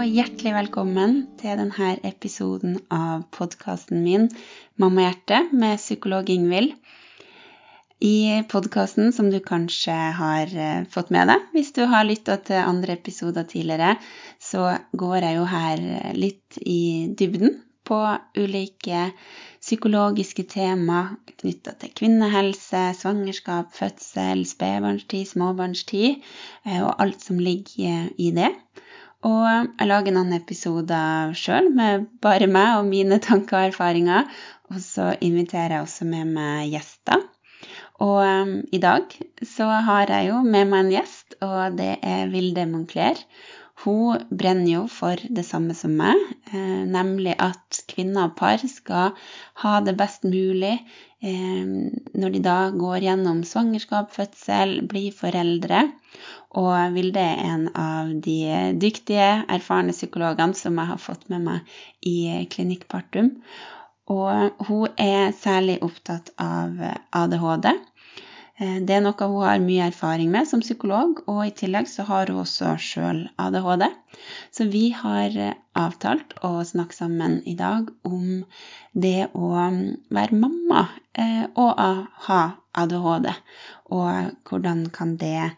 Og hjertelig velkommen til denne episoden av podkasten min Mammahjerte med psykolog Ingvild. I podkasten, som du kanskje har eh, fått med deg hvis du har lytta til andre episoder tidligere, så går jeg jo her litt i dybden på ulike psykologiske tema knytta til kvinnehelse, svangerskap, fødsel, spedbarnstid, småbarnstid eh, og alt som ligger i det. Og jeg lager noen episoder sjøl med bare meg og mine tanker og erfaringer. Og så inviterer jeg også med meg gjester. Og um, i dag så har jeg jo med meg en gjest, og det er Vilde Moncler. Hun brenner jo for det samme som meg, eh, nemlig at kvinner og par skal ha det best mulig eh, når de da går gjennom svangerskap, fødsel, blir foreldre. Og Vilde er en av de dyktige, erfarne psykologene som jeg har fått med meg i Klinikk Partum. Og hun er særlig opptatt av ADHD. Eh, det er noe hun har mye erfaring med som psykolog, og i tillegg så har hun også sjøl ADHD. Så vi har eh, avtalt å snakke sammen i dag om det å mm, være mamma eh, og ha ADHD. Og hvordan kan det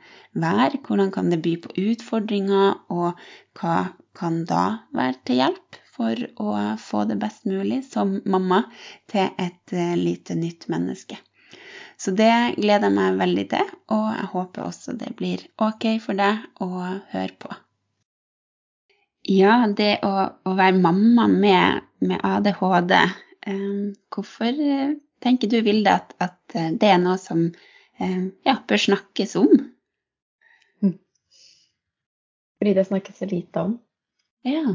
være? Hvordan kan det by på utfordringer? Og hva kan da være til hjelp for å få det best mulig som mamma til et lite nytt menneske? Så det gleder jeg meg veldig til, og jeg håper også det blir ok for deg å høre på. Ja, det å, å være mamma med, med ADHD, um, hvorfor uh, tenker du, Vilde, at, at uh, det er noe som um, ja, bør snakkes om? Hm. Fordi det snakkes så lite om. Ja.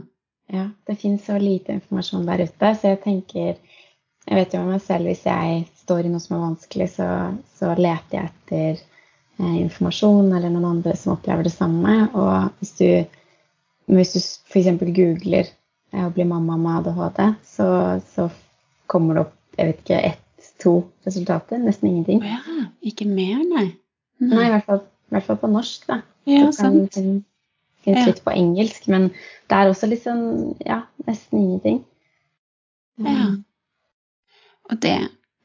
ja det finnes så lite informasjon der ute, så jeg tenker Jeg vet jo med meg selv hvis jeg står i noe som er vanskelig, så, så leter jeg etter eh, informasjon eller noen andre som opplever det samme. Og hvis du, hvis du f.eks. googler eh, å bli mamma med ADHD, så, så, kommer det opp jeg vet ikke, ett, to resultater. Nesten ingenting. Ja, ikke mer, nei. Nei, nei i, hvert fall, i, hvert fall, på norsk, da. Ja, kan sant. finnes litt på engelsk, men det er også liksom ja, nesten ingenting. Ja. Og det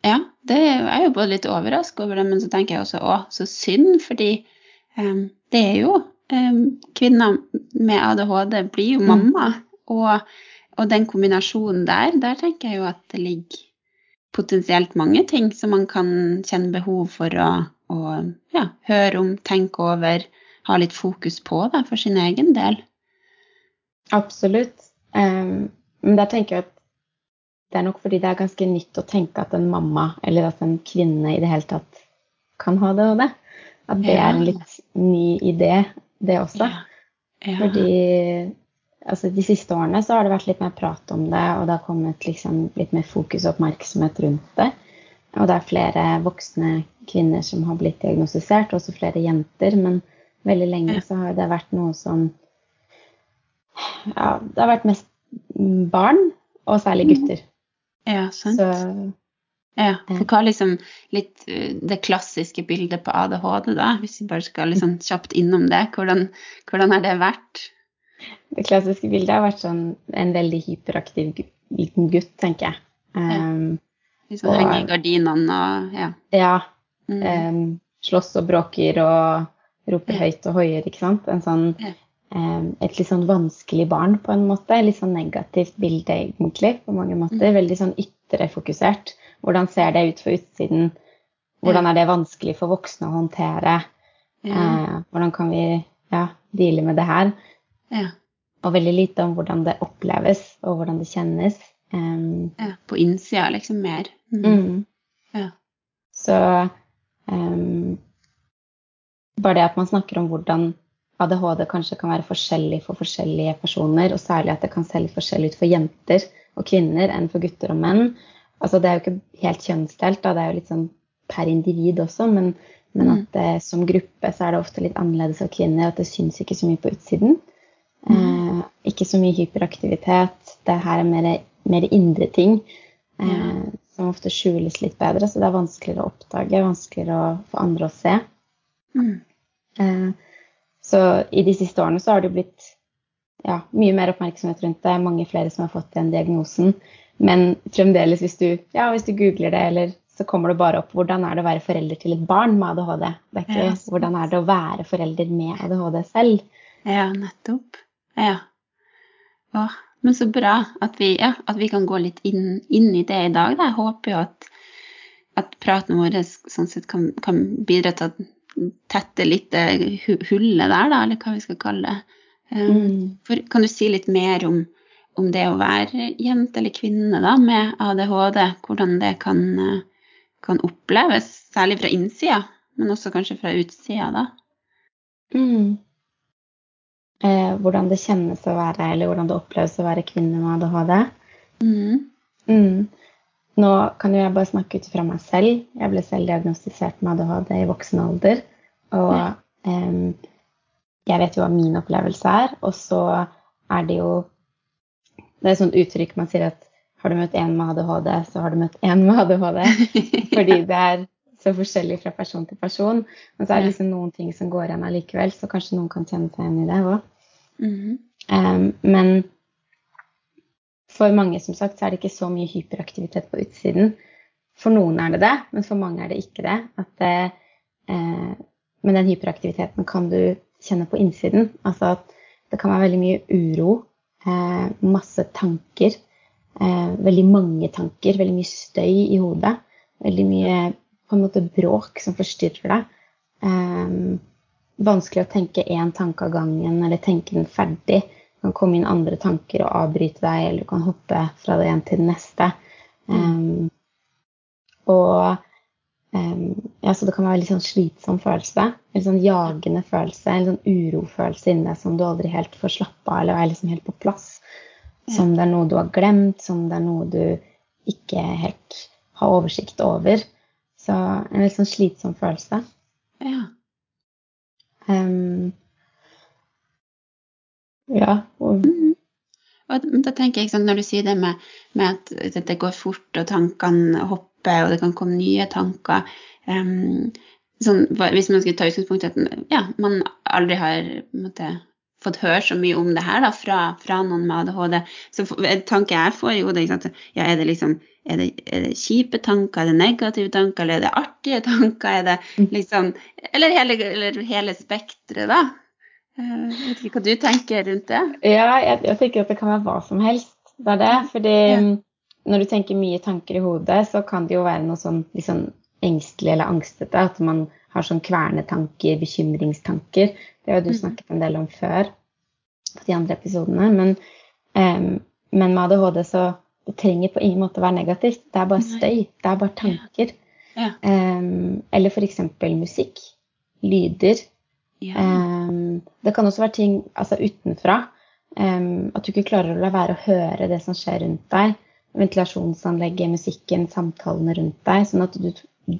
ja, det er jo både litt overraska over det, men så tenker jeg også å, så synd, fordi um, det er jo um, Kvinner med ADHD blir jo mm. mamma, mm. og, og, den kombinasjonen der, der tenker jeg jo at det ligger potensielt mange ting som man kan kjenne behov for å, å ja, høre om, tenke over, ha litt fokus på da, for sin egen del. Absolutt. Um, men der tenker jeg at det er nok fordi det er ganske nytt å tenke at en mamma eller at en kvinne i det hele tatt kan ha det og det. At det ja. er en litt ny idé, det også. Ja. Ja. Fordi altså, de siste årene så har det vært litt mer prat om det, og det har kommet liksom, litt mer fokus og oppmerksomhet rundt det. Og det er flere voksne kvinner som har blitt diagnostisert, også flere jenter. Men veldig lenge så har det vært noe som Ja, det har vært mest barn, og særlig mm. gutter. Ja, sant. Så, ja, for hva er liksom litt eh, det klassiske bildet på ADHD, da? Hvis vi bare skal liksom kjapt innom det. Hvordan, hvordan har det vært? Det klassiske bildet har vært sånn en veldig hyperaktiv liten gutt, tenker jeg. Um, ja. Liksom henger i gardinene og ja. Ja. Um, slåss og bråker og roper høyt og hoier, ikke sant. En sånn ja et litt sånn vanskelig barn på en måte. Litt sånn negativt bilde, egentlig, på mange måter. Mm. Veldig sånn ytrefokusert. Hvordan ser det ut for utsiden? Hvordan er det vanskelig for voksne å håndtere? Ja. Eh, hvordan kan vi ja, deale med det her? Ja. Og veldig lite om hvordan det oppleves, og hvordan det kjennes. Um, ja, på innsida, liksom mer. Mm. Mm. Ja. Så um, bare det at man snakker om hvordan ADHD kanskje kan være forskjellig for forskjellige personer, og særlig at det kan se litt forskjellig ut for jenter og kvinner enn for gutter og menn. Altså, det er jo ikke helt kjønnsdelt, da. det er jo litt sånn per individ også, men, men mm. at eh, som gruppe så er det ofte litt annerledes for kvinner, at det syns ikke så mye på utsiden. Mm. Eh, ikke så mye hyperaktivitet. Det her er mer, mer indre ting eh, som ofte skjules litt bedre, så det er vanskeligere å oppdage, vanskeligere for andre å se. Mm. Så i de siste årene så har det blitt ja, mye mer oppmerksomhet rundt det, mange flere som har fått den diagnosen. Men fremdeles, hvis du, ja, hvis du googler det, eller så kommer det bare opp hvordan er det å være forelder til et barn med ADHD. Det er ikke Ja. hvordan er det å være forelder med ADHD selv. Ja, nettopp. Ja. Å, men så bra at vi, ja, at vi kan gå litt inn, inn i det i dag. Da. Jeg håper jo at, at praten vår sånn sett kan, kan bidra til å tette litt hullet der, da, eller hva vi skal kalle det. Um, Mm. For, kan du si litt mer om, om det å være jente eller kvinne da, med ADHD? Hvordan det kan, eh, kan oppleves, særlig fra innsida, men også kanskje fra utsida, da? Mm. Eh, hvordan det kjennes å være, eller hvordan det oppleves å være kvinne med ADHD. Mm. Mm. Nå kan jo jeg bare snakke ut fra meg selv. Jeg ble selv diagnostisert med ADHD i voksen alder. Og Ja. jeg vet jo hva min opplevelse er. Og så er det jo Det er et sånt uttrykk man sier at har du møtt en med ADHD, så har du møtt en med ADHD. Fordi det er så forskjellig fra person til person. Men så er det liksom noen ting som går igjen allikevel, så kanskje noen kan kjenne seg igjen i det òg. Mhm. Um, men for mange som sagt, så er det ikke så mye hyperaktivitet på utsiden. For noen er det det, men for mange er det ikke det. At det eh, men den hyperaktiviteten kan du kjenne på innsiden. Altså at det kan være veldig mye uro, eh, masse tanker, eh, veldig mange tanker, veldig mye støy i hodet. Veldig mye på en måte bråk som forstyrrer deg. Eh, vanskelig å tenke én tanke av gangen eller tenke den ferdig. Kan komme inn andre tanker og avbryte deg, eller du kan hoppe fra det ene til det neste. Um, og um, ja, så det kan være en sånn slitsom følelse. En sånn jagende følelse, en sånn urofølelse inni deg som du aldri helt får slappe av eller er liksom helt på plass. Som det er noe du har glemt, som det er noe du ikke helt har oversikt over. Så en litt sånn slitsom følelse. Ja. Um, ja. Og, Og da tenker jeg, sånn, Når du sier det med, med at det går fort, og tankene hopper, og det kan komme nye tanker um, sånn, Hvis man skulle ta utgangspunkt i at ja, man aldri har måtte, fått høre så mye om det her da, fra, fra noen med ADHD, så tanke jeg får jo det, ikke sant, ja, Er det liksom, er det, er det kjipe tanker, er det negative tanker, eller er det artige tanker? er det liksom, Eller hele, eller hele spekteret, da. Eh, Jeg vet ikke hva du tenker rundt det? Ja, jeg, jeg tenker at det kan være hva som helst. Det er det. Fordi Ja. mm, når du tenker mye tanker i hodet, så kan det jo være noe sånn sånn engstelig eller angstete. At man har sånn kvernetanker, bekymringstanker. Det har jo du Mhm. snakket en del om før på de andre episodene. Men, um, men med ADHD så det trenger på ingen måte å være negativt. Det er bare støy. Det er bare tanker. Ja. Em, eller f.eks. musikk. Lyder. Ja. Det kan også være ting altså utenfra. at du ikke klarer å la være å høre det som skjer rundt deg. Ventilasjonsanlegget, musikken, samtalene rundt deg. Sånn at du,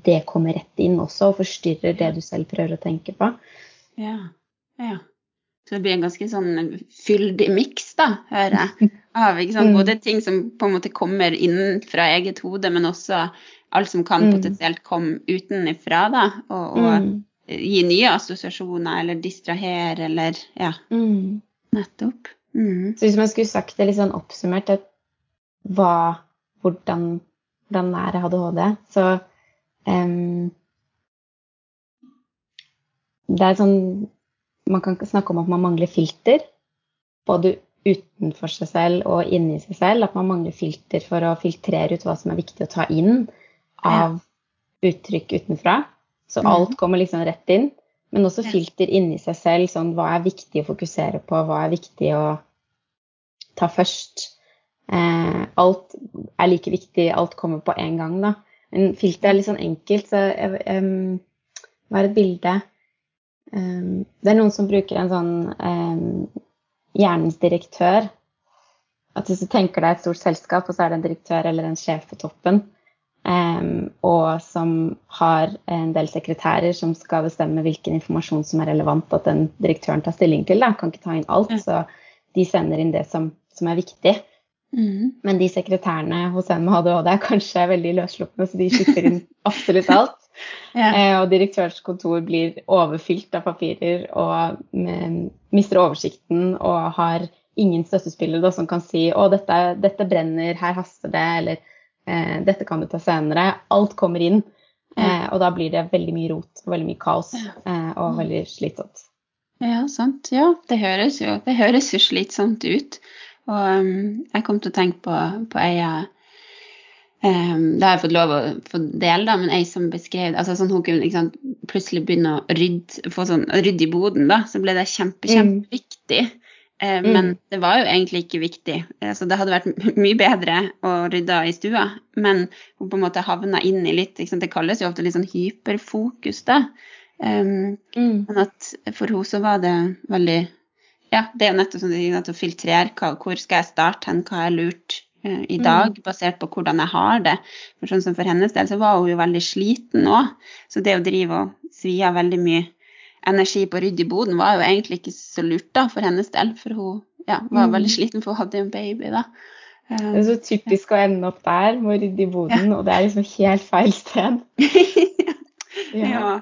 det kommer rett inn også og forstyrrer det du selv prøver å tenke på. Ja, ja. Så det blir en ganske sånn fyldig miks, da, hører jeg. Av sant? Mm. både ting som på en måte kommer inn fra eget hode, men også alt som kan Mm. potensielt komme utenfra, da. Og, og Mm. Gi nye assosiasjoner, eller distrahere, eller Ja, Mm. nettopp. Mm. Så hvis man skulle sagt det litt sånn oppsummert, at hva, hvordan, hvordan er ADHD, så um, Det er sånn Man kan snakke om at man mangler filter. Både utenfor seg selv og inni seg selv. At man mangler filter for å filtrere ut hva som er viktig å ta inn av uttrykk utenfra. Så Mhm. alt kommer liksom rett inn. Men også filter inni seg selv. Sånn hva er viktig å fokusere på, hva er viktig å ta først. Eh, alt er like viktig, alt kommer på en gang, da. Men filter er litt sånn enkelt, så hva er et bilde? Um, det er noen som bruker en sånn um, hjernens direktør. At hvis du tenker deg et stort selskap, og så er det en direktør eller en sjef på toppen, og som har en del sekretærer som skal bestemme hvilken informasjon som er relevant at den direktøren tar stilling til. Da. Kan ikke ta inn alt, så de sender inn det som, som er viktig. Mm. Men de sekretærene hos en med ADHD er kanskje veldig løsslupne, så de slipper inn absolutt alt. Ja. Eh, og direktørens kontor blir overfylt av papirer og med, mister oversikten og har ingen støttespillere da, som kan si å, dette, dette brenner, her haster det, eller dette kan du ta senere. Alt kommer inn, eh, og da blir det veldig mye rot og veldig mye kaos eh, og veldig slitsomt. Ja, sant. Ja, det høres jo, det høres jo slitsomt ut. Og um, jeg kom til å tenke på, på ei um, Det har jeg fått lov å få dele, da, men ei som beskrev altså sånn Hun kunne sant, plutselig begynne å rydde, få sånn, rydde i boden, da. Så ble det kjempe, mm. kjempeviktig. Mm. Eh, men mm. det var jo egentlig ikke viktig. så det hadde vært mye bedre å rydde i stua, men hun på en måte havna inn i litt Det kalles jo ofte litt sånn hyperfokus, da. Um, mm. Men at for henne så var det veldig Ja, det er jo nettopp sånn at å filtrere hva, hvor skal jeg starte hen, hva er lurt uh, i dag, mm. basert på hvordan jeg har det. For sånn som for hennes del så var hun jo veldig sliten òg, så det å drive og svi av veldig mye energi på å rydde i boden var jo egentlig ikke så lurt da, for hennes del, for hun ja, var mm. veldig sliten for hun hadde en baby da. Um, det er så typisk å ende opp der med å rydde i boden, ja. og det er liksom helt feil sted. ja. ja.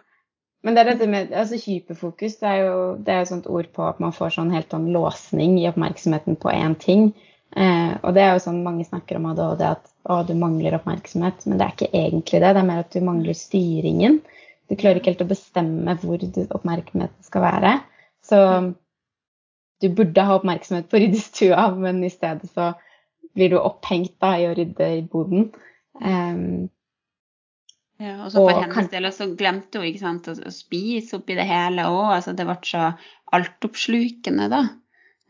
Men det er dette med altså hyperfokus, det er jo det er et sånt ord på at man får sånn helt sånn låsning i oppmerksomheten på én ting. Eh, og det er jo sånn mange snakker om ADHD, at å, du mangler oppmerksomhet. Men det er ikke egentlig det, det er mer at du mangler styringen. Du klarer ikke helt å bestemme hvor oppmerksomheten skal være. Så du burde ha oppmerksomhet på å rydde stua, men i stedet så blir du opphengt da, i å rydde i boden. Um, ja, og så for og hennes del så glemte hun sant, å, å spise oppi det hele òg. Altså, det ble så altoppslukende, da.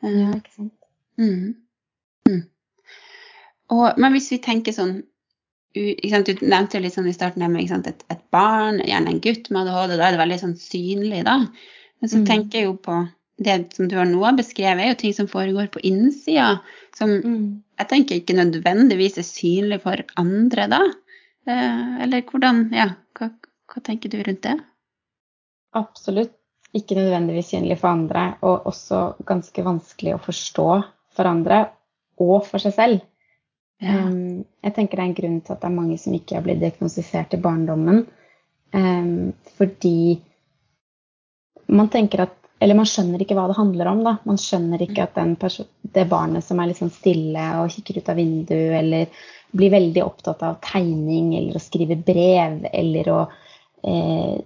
Ja, ikke sant. Mm. Mm. Og, men hvis vi tenker sånn du nevnte jo litt sånn i starten med et, et, barn, gjerne en gutt med ADHD. Da er det veldig sånn synlig, da. Men så mm. tenker jeg jo på det som du har nå beskrevet, er jo ting som foregår på innsida. Som mm. jeg tenker ikke nødvendigvis er synlig for andre, da. Eh, eller hvordan Ja, hva, hva tenker du rundt det? Absolutt ikke nødvendigvis synlig for andre, og også ganske vanskelig å forstå for andre og for seg selv. Ja. Um, jeg tenker det er en grunn til at det er mange som ikke har blitt diagnostisert i barndommen. Um, fordi man tenker at Eller man skjønner ikke hva det handler om. da. Man skjønner ikke at det barnet som er litt sånn stille og kikker ut av vinduet, eller blir veldig opptatt av tegning eller å skrive brev eller å eh,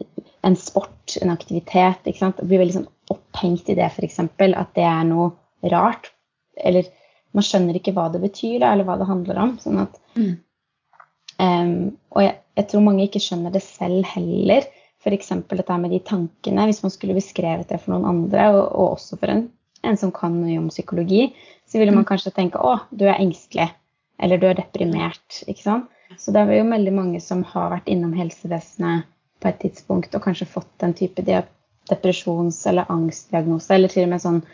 En sport, en aktivitet. ikke sant? Blir veldig sånn opphengt i det, f.eks. At det er noe rart. Eller man skjønner ikke hva det betyr, da, eller hva det handler om. Sånn at, mm. um, og jeg, jeg, tror mange ikke skjønner det selv heller. F.eks. dette med de tankene. Hvis man skulle beskrevet det for noen andre, og, og også for en, en, som kan noe om psykologi, så ville man mm. kanskje tenke å, du er engstelig. Eller du er deprimert. ikke sant? Så det er jo veldig mange som har vært innom helsevesenet på et tidspunkt og kanskje fått den type depresjons- eller angstdiagnose, eller til og med sånn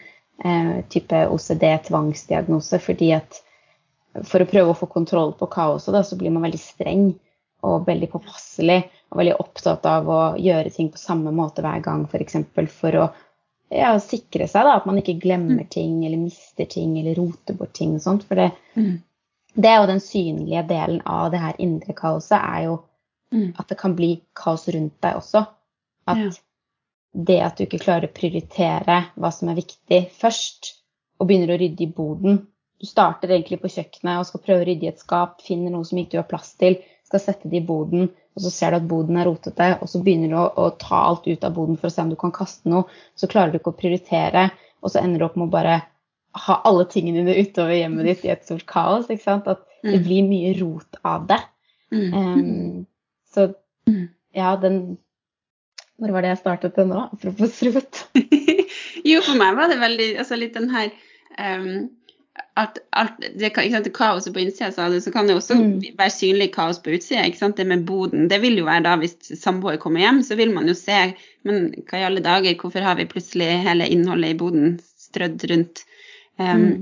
type OCD-tvangsdiagnose. fordi at for å prøve å få kontroll på kaoset, da, så blir man veldig streng og veldig påpasselig og veldig opptatt av å gjøre ting på samme måte hver gang, f.eks. For, eksempel, for å ja, sikre seg da, at man ikke glemmer mm. ting eller mister ting eller roter bort ting og sånt. For det, mm. det er jo den synlige delen av det her indre kaoset, er jo mm. at det kan bli kaos rundt deg også. At ja det at du ikke klarer å prioritere hva som er viktig først, og begynner å rydde i boden. Du starter egentlig på kjøkkenet og skal prøve å rydde i et skap, finner noe som ikke du har plass til, skal sette det i boden, og så ser du at boden er rotete, og så begynner du å, å, ta alt ut av boden for å se om du kan kaste noe. Så klarer du ikke å prioritere, og så ender du opp med å bare ha alle tingene dine utover hjemmet ditt i et stort kaos. ikke sant? At det mm. blir mye rot av det. Um, så mm. ja, den når var det jeg startet det nå? Apropos rot. jo, for meg var det veldig altså litt den her um, at alt, det, ikke sant, Kaoset på innsida, sa det, så kan det også mm. være synlig kaos på utsida. Det med boden. Det vil jo være da hvis samboer kommer hjem, så vil man jo se Men hva i alle dager, hvorfor har vi plutselig hele innholdet i boden strødd rundt? Um, mm.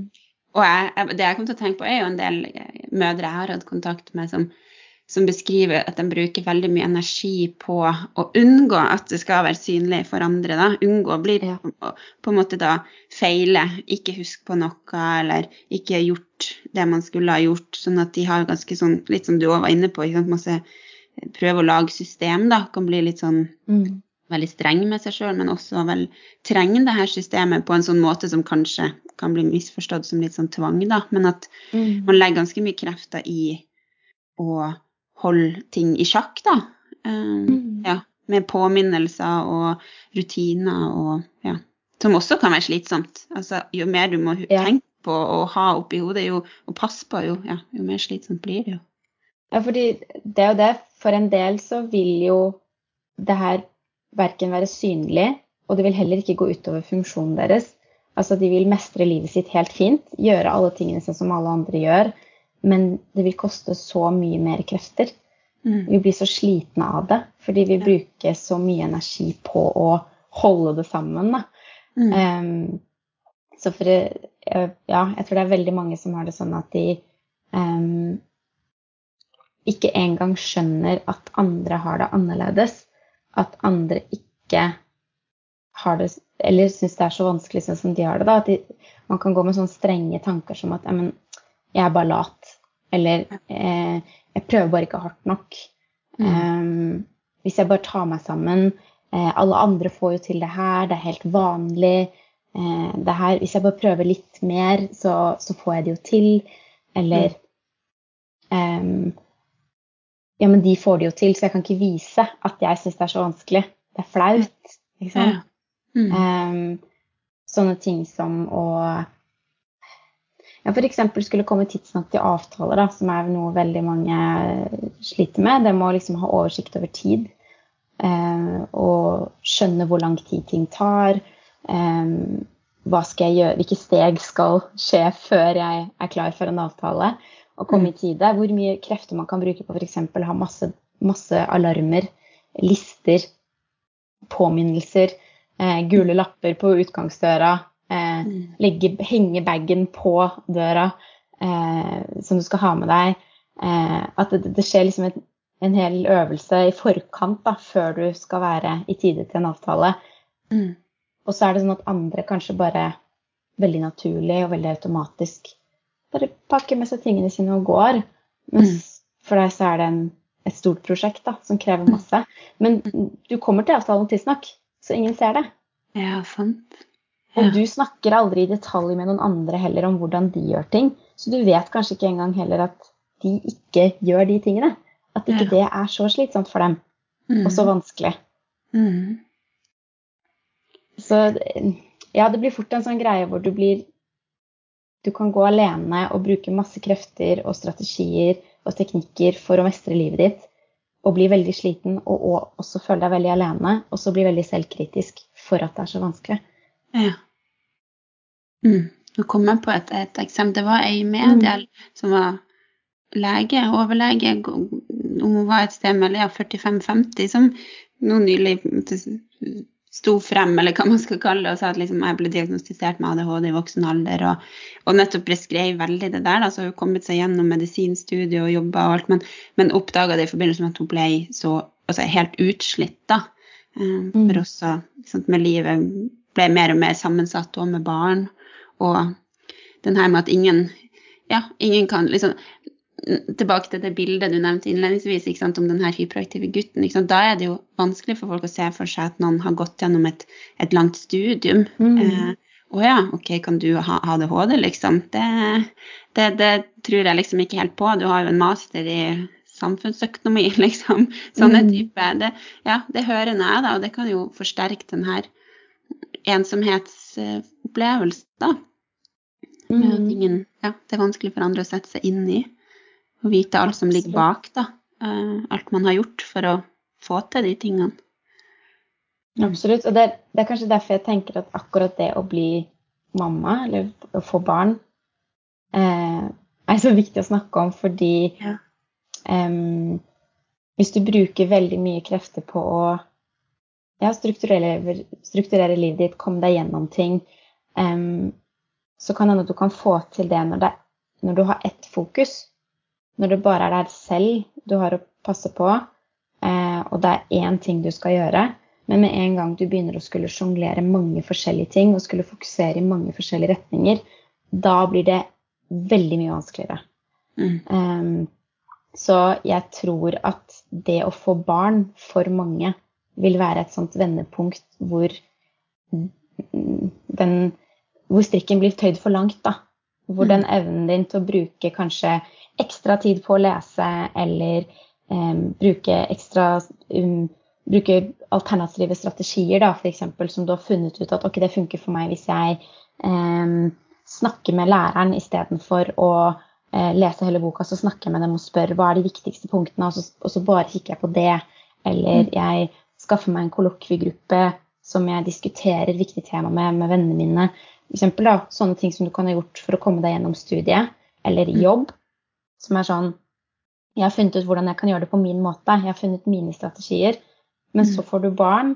Og jeg, det jeg kom til å tenke på, er jo en del mødre jeg har hatt kontakt med, som som beskriver at de bruker veldig mye energi på å unngå at det skal være synlig for andre. Da. Unngå å bli på, en måte da feile, ikke huske på noe eller ikke gjort det man skulle ha gjort. Sånn at de har ganske sånn, litt som du òg var inne på, masse prøve å lage system, da. Kan bli litt sånn mm. veldig streng med seg sjøl, men også vel trenger det her systemet på en sånn måte som kanskje kan bli misforstått som litt sånn tvang, da. Men at mm. man legger ganske mye krefter i å holde ting i sjakk, da. Um, mm. Ja. Med påminnelser og rutiner og ja. Som også kan være slitsomt. Altså, jo mer du må tenke på å ha oppi hodet, jo, og passe på, jo, ja, jo mer slitsomt blir det jo. Ja, fordi det og det. For en del så vil jo det her verken være synlig, og det vil heller ikke gå utover funksjonen deres. Altså de vil mestre livet sitt helt fint, gjøre alle tingene sånn som alle andre gjør, men det vil koste så mye mer krefter. Mm. Vi blir så slitne av det fordi vi ja. bruker så mye energi på å holde det sammen. Da. Mm. Um, så for ja, jeg tror det er veldig mange som har det sånn at de um, ikke engang skjønner at andre har det annerledes. At andre ikke har det Eller syns det er så vanskelig sånn som de har det. da, At de, man kan gå med sånne strenge tanker som at jeg er bare lat. Eller eh, jeg prøver bare ikke hardt nok. Mm. Um, hvis jeg bare tar meg sammen eh, Alle andre får jo til det her, det er helt vanlig. Eh, det her, hvis jeg bare prøver litt mer, så, så får jeg det jo til. Eller mm. um, Ja, men de får det jo til, så jeg kan ikke vise at jeg syns det er så vanskelig. Det er flaut. Ikke sant? Ja. Mm. Um, sånne ting som å ja, f.eks. skulle komme tidsnok til avtaler, da, som er noe veldig mange sliter med. Det må liksom ha oversikt over tid. Eh, og skjønne hvor lang tid ting tar. Eh, hva skal jeg gjøre, hvilke steg skal skje før jeg er klar for en avtale. Og komme i mm. tide. Hvor mye krefter man kan bruke på f.eks. ha masse, masse alarmer, lister, påminnelser, eh, gule lapper på utgangsdøra Eh, mm. legge, henge bagen på døra eh, som du skal ha med deg. Eh, at det, det, skjer liksom et, en hel øvelse i forkant da, før du skal være i tide til en avtale. Mm. Og så er det sånn at andre kanskje bare veldig naturlig og veldig automatisk bare pakker med seg tingene sine og går. Mens mm. for deg så er det en, et stort prosjekt da, som krever mm. masse. Men du kommer til avtalen tidsnok, så ingen ser det. Ja, sant. Og du snakker aldri i detalj med noen andre heller om hvordan de gjør ting. Så du vet kanskje ikke engang heller at de ikke gjør de tingene. At ikke det er så slitsomt for dem. Mm. Og så vanskelig. Mm. Så ja, det blir fort en sånn greie hvor du blir Du kan gå alene og bruke masse krefter og strategier og teknikker for å mestre livet ditt. Og bli veldig sliten og, og også føle deg veldig alene. Og så bli veldig selvkritisk for at det er så vanskelig. Ja. Mm. Nå kom jeg på et, et eksempel. Det var ei mediel mm. som var lege, overlege, om hun var et sted mellom ja, 45-50, som nå nylig sto frem, eller hva man skal kalle det, og sa at liksom, jeg ble diagnostisert med ADHD i voksen alder, og, og nettopp beskrev veldig det der. Da, så hun kommet seg gjennom medisinstudiet og jobba og alt, men, men oppdaga det i forbindelse med at hun ble så altså, helt utslitt, da. Um, mm. For også sånn, med livet ble mer og mer sammensatt, og med barn. Og den her med at ingen, ja, ingen kan liksom Tilbake til det bildet du nevnte innledningsvis sant, om den her hyperaktive gutten. Da er det jo vanskelig for folk å se for seg at noen har gått gjennom et, et langt studium. Mm. Eh, å ja, OK, kan du ha ADHD, liksom? Det, det, det, tror jeg liksom ikke helt på. Du har jo en master i samfunnsøkonomi, liksom. Sånne mm. type. Det, ja, det hører jeg, da, og det kan jo forsterke den her ensomhetsopplevelse, da. Mm. ingen Ja, det er vanskelig for andre å sette seg inn i og vite alt som ligger bak, da. Eh, alt man har gjort for å få til de tingene. Absolutt. Og det, det, er kanskje derfor jeg tenker at akkurat det å bli mamma, eller å få barn, eh, er så viktig å snakke om fordi ja. um, hvis du bruker veldig mye krefter på å ja, strukturere, strukturere, livet ditt, komme deg gjennom ting. Um, så kan hende at du kan få til det når, det når, du har ett fokus. Når det bare er deg selv du har å passe på, uh, og det er én ting du skal gjøre. Men med en gang du begynner å skulle sjonglere mange forskjellige ting og skulle fokusere i mange forskjellige retninger, da blir det veldig mye vanskeligere. Mm. Um, så jeg tror at det å få barn for mange vil være et sånt vendepunkt hvor, den, hvor strikken blir tøyd for langt. da. Hvor den mm. evnen din til å bruke kanskje ekstra tid på å lese, eller eh, bruke ekstra um, bruke alternative strategier, da, f.eks. som du har funnet ut at ok, det funker for meg hvis jeg eh, snakker med læreren istedenfor å eh, lese hele boka, så snakker jeg med dem og spør hva er de viktigste punktene, og så, og så bare kikker jeg på det. Eller mm. jeg skaffer meg en kollokviegruppe som jeg diskuterer viktige tema med med vennene mine. For eksempel, da, sånne ting som du kan ha gjort for å komme deg gjennom studiet eller mm. jobb. Som er sånn Jeg har funnet ut hvordan jeg kan gjøre det på min måte. Jeg har funnet mine strategier. Men så mm. får du barn,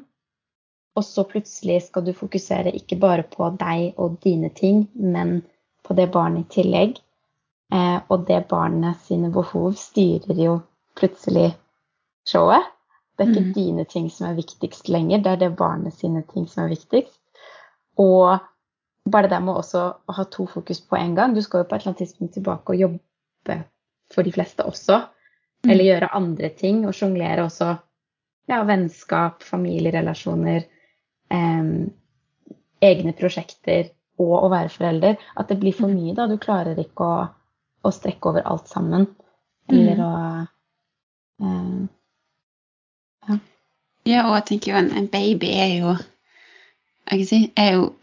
og så plutselig skal du fokusere ikke bare på deg og dine ting, men på det barnet i tillegg. Eh, og det barnet sine behov styrer jo plutselig showet. Det er ikke mm. dine ting som er viktigst lenger, det er det barnet sine ting som er viktigst. Og bare det med også å ha to fokus på en gang. Du skal jo på et eller annet tidspunkt tilbake og jobbe for de fleste også. Mm. Eller gjøre andre ting og sjonglere også ja, vennskap, familierelasjoner, eh, egne prosjekter og å være forelder. At det blir for mm. mye, da. Du klarer ikke å, å strekke over alt sammen. Eller mm. å eh. Ja, og jeg tenker jo en, en baby er jo si, er jo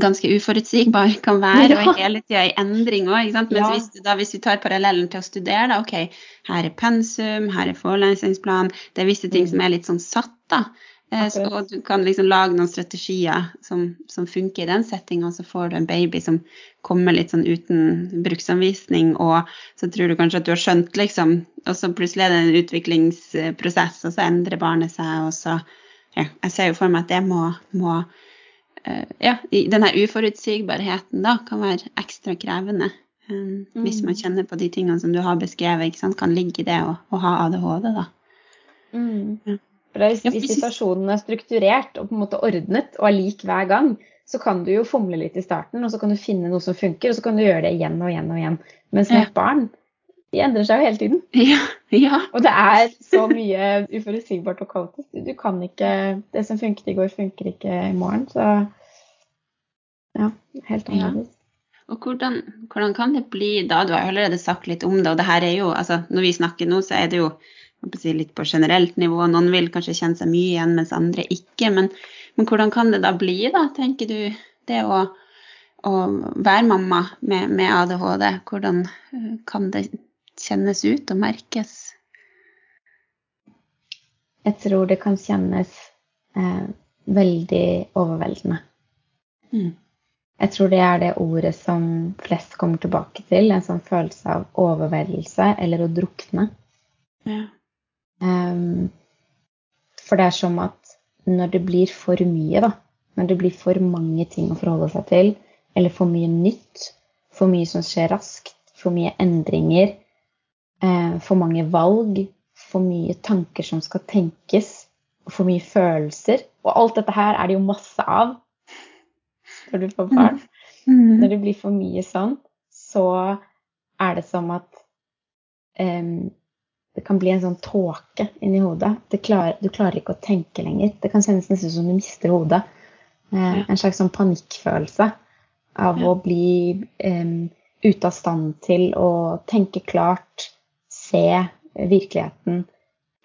ganske uforutsigbar kan være, ja. og hele tida i endring òg. Ja. hvis, da, hvis vi tar parallellen til å studere, da, ok, her er pensum, her er forelesningsplan, det er visse ting mm. som er litt sånn satt, da. Eh, så, og du kan liksom lage noen strategier som, som funker i den settinga, og så får du en baby som kommer litt sånn uten bruksanvisning, og så tror du kanskje at du har skjønt, liksom, og så plutselig er det en utviklingsprosess, og så endrer barnet seg, og så ja, Jeg ser jo for meg at det må, må uh, Ja, denne uforutsigbarheten da kan være ekstra krevende. Um, mm. Hvis man kjenner på de tingene som du har beskrevet, ikke sant, kan ligge i det å ha ADHD, da. Mm. Ja. For Hvis, hvis situasjonen er strukturert og på en måte ordnet og er lik hver gang, så kan du jo fomle litt i starten, og så kan du finne noe som funker, og så kan du gjøre det igjen og igjen og igjen. Mens med et barn, de endrer seg jo hele tiden. Ja, ja. Og det er så mye uforutsigbart og kaotisk. Du kan ikke Det som funket i går, funker ikke i morgen. Så ja, helt annerledes. Ja. Og hvordan, hvordan, kan det bli da? Du har jo allerede sagt litt om det, og det her er jo altså Når vi snakker nå, så er det jo litt på generelt nivå. Noen vil kanskje kjenne seg mye igjen, mens andre ikke. Men, men hvordan kan det da bli, da, tenker du, det å, å være mamma med, med, ADHD? Hvordan eh, kan det kjennes ut og merkes? Jeg tror det kan kjennes eh, veldig overveldende. Mm. Jeg tror det er det ordet som flest kommer tilbake til. En sånn følelse av overveldelse eller å drukne. Ja. Um, for det er som at når det blir for mye, da, når det blir for mange ting å forholde seg til, eller for mye nytt, for mye som skjer raskt, for mye endringer, eh, for mange valg, for mye tanker som skal tenkes, for mye følelser Og alt dette her er det jo masse av når du får barn. Mm. Når det blir for mye sånn, så er det som at um, det kan bli en sånn tåke inni hodet. Klarer, du klarer ikke å tenke lenger. Det kan kjennes nesten som du mister hodet. Eh, en slags sånn panikkfølelse av ja. å bli eh, ute av stand til å tenke klart, se virkeligheten,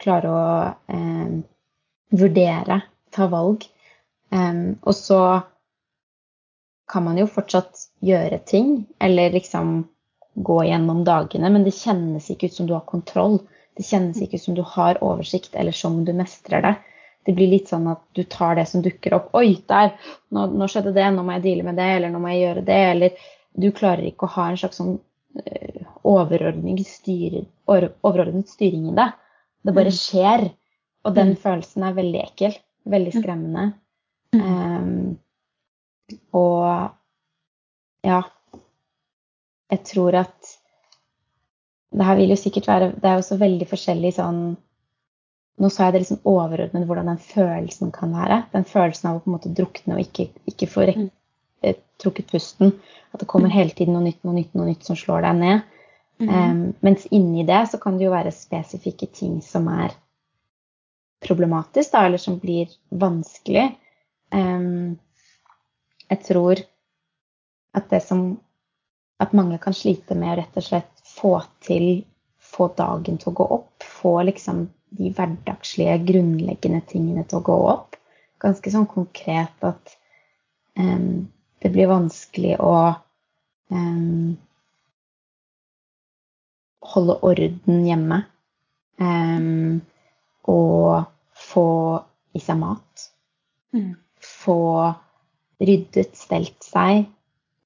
klare å eh, vurdere, ta valg. og så kan man jo fortsatt gjøre ting, eller liksom gå gjennom dagene, men det kjennes ikke ut som du har kontroll. Det kjennes ikke som du har oversikt, eller som du mestrer det. Det blir litt sånn at du tar det som dukker opp. 'Oi, der! Nå, nå skjedde det. Nå må jeg deale med det.' Eller 'nå må jeg gjøre det.' Eller du klarer ikke å ha en slags sånn uh, styr, overordnet styring i det. Det bare mm. skjer. Og den mm. følelsen er veldig ekkel. Veldig skremmende. Um, og ja Jeg tror at det her vil jo sikkert være Det er jo så veldig forskjellig sånn Nå sa jeg det liksom overordnet hvordan den følelsen kan være. Den følelsen av å på en måte drukne og ikke, ikke få rekt, eh, trukket pusten. At det kommer mm. hele tiden noe nytt, noe nytt, noe nytt som slår deg ned. Mm. Um, mens inni det så kan det jo være spesifikke ting som er problematisk, da, eller som blir vanskelig. Um, jeg tror at det som At mange kan slite med å rett og slett få til Få dagen til å gå opp. Få liksom de hverdagslige, grunnleggende tingene til å gå opp. Ganske sånn konkret at um, det blir vanskelig å um, holde orden hjemme. Um, og få i seg mat. Mm. Få ryddet, stelt seg,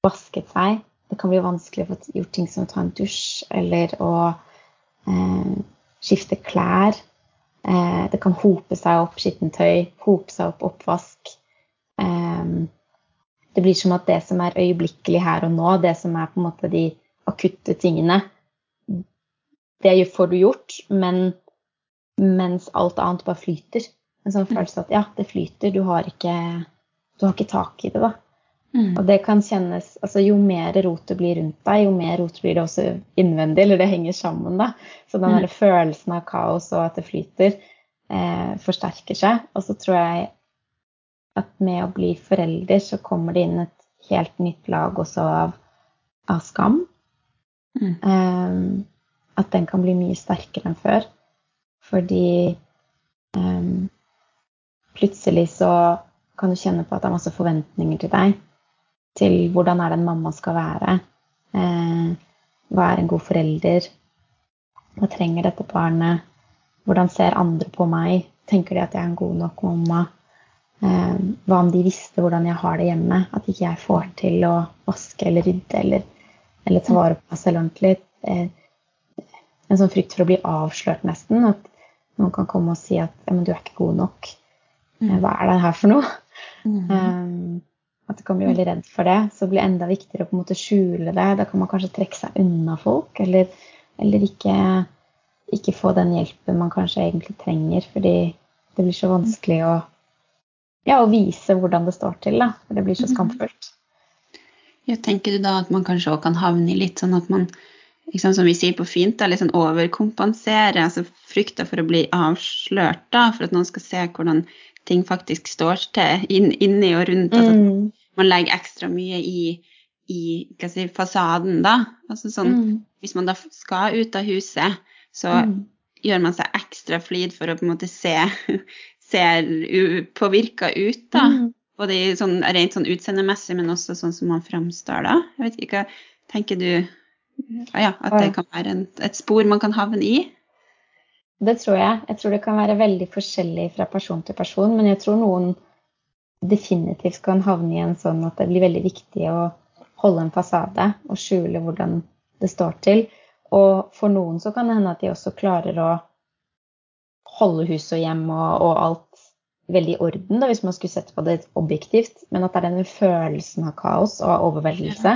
vasket seg. Det kan bli vanskelig å få gjort ting som å ta en dusj eller å eh, skifte klær. Eh, det kan hope seg opp skittentøy, hope seg opp oppvask. Eh, det blir som at det som er øyeblikkelig her og nå, det som er på en måte de akutte tingene, det får du gjort, men mens alt annet bare flyter. En sånn mm. følelse at ja, det flyter, du har ikke, du har ikke tak i det, da. Mm. Og det kan kjennes altså Jo mer rot det blir rundt deg, jo mer rot blir det også innvendig, eller det henger sammen, da. Så den mm. følelsen av kaos og at det flyter, eh, forsterker seg. Og så tror jeg at med å bli forelder, så kommer det inn et helt nytt lag også av, av skam. Mm. Um, at den kan bli mye sterkere enn før. Fordi um, plutselig så kan du kjenne på at det er masse forventninger til deg. Til hvordan er det en mamma skal være. Eh, hva er en god forelder? Hva trenger dette barnet? Hvordan ser andre på meg? Tenker de at jeg er en god nok mamma? Eh, hva om de visste hvordan jeg har det hjemme? At ikke jeg får til å vaske eller rydde eller, eller ta vare på meg selv ordentlig. Eh, en sånn frykt for å bli avslørt, nesten. At noen kan komme og si at ja, men du er ikke god nok. Mm. Hva er det her for noe? Mm. Um, at du kan bli veldig redd for det. Så det blir enda viktigere å på en måte skjule det. Da kan man kanskje trekke seg unna folk, eller, eller ikke, ikke, få den hjelpen man kanskje egentlig trenger, fordi det blir så vanskelig å, ja, å vise hvordan det står til. Da. For det blir så mm. skamfullt. Ja, tenker du da at man kanskje òg kan havne i litt sånn at man liksom, som vi sier på fint, da, litt sånn overkompensere, altså frykta for å bli avslørt, da, for at noen skal se hvordan ting faktisk står til inn, inni og rundt. Altså mm. Man legger ekstra mye i, i si, fasaden, da. Altså sånn, mm. Hvis man da skal ut av huset, så mm. gjør man seg ekstra flid for å på en måte se, se påvirka ut, da. Mm. Både sånn, rent sånn utseendemessig, men også sånn som man framstår da. Jeg vet ikke, tenker du ja, at det kan være en, et spor man kan havne i? Det tror jeg. Jeg tror det kan være veldig forskjellig fra person til person. Men jeg tror noen definitivt kan havne i en sånn at det blir veldig viktig å holde en fasade og skjule hvordan det står til. Og for noen så kan det hende at de også klarer å holde hus og hjem og, og alt veldig i orden, da, hvis man skulle sett på det objektivt. Men at det er denne følelsen av kaos og overveldelse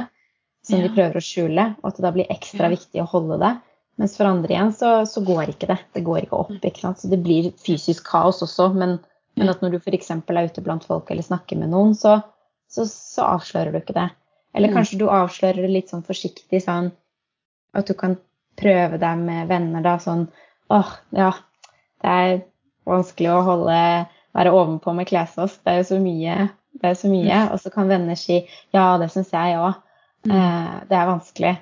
som de prøver å skjule, og at det da blir ekstra viktig å holde det. Mens for andre igjen så, så, går ikke det. Det går ikke opp. ikke sant? Så det blir fysisk kaos også. Men, men at når du f.eks. er ute blant folk eller snakker med noen, så, så, så, avslører du ikke det. Eller kanskje du avslører det litt sånn forsiktig, sånn at du kan prøve deg med venner da sånn åh, ja, det er vanskelig å holde være ovenpå med klesvask. Det er jo så mye. Det er så mye. Og så kan venner si ja, det syns jeg òg. Mm. Eh, det er vanskelig.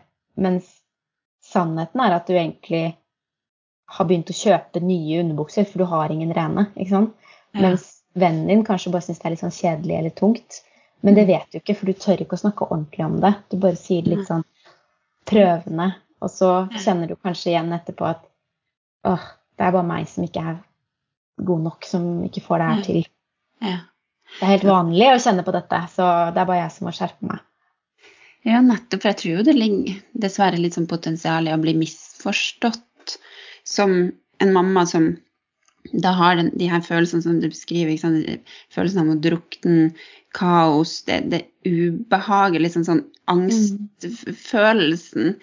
Mens sannheten er at du egentlig har begynt å kjøpe nye underbukser, for du har ingen rene. ikke sant? Ja. Mens vennen din kanskje bare syns det er litt sånn kjedelig eller tungt. Men det mm. vet du ikke, for du tør ikke å snakke ordentlig om det. Du bare sier det litt sånn prøvende. Og så kjenner du kanskje igjen etterpå at åh, det er bare meg som ikke er god nok, som ikke får det her til. Ja. Det er helt vanlig å kjenne på dette, så det er bare jeg som må skjerpe meg. Ja, nettopp. For jeg tror jo det ligger dessverre litt sånn potensial i å bli misforstått som en mamma som da har den, de her følelsene som du beskriver, følelsen av å drukne, kaos, det, det ubehaget, liksom sånn angstfølelsen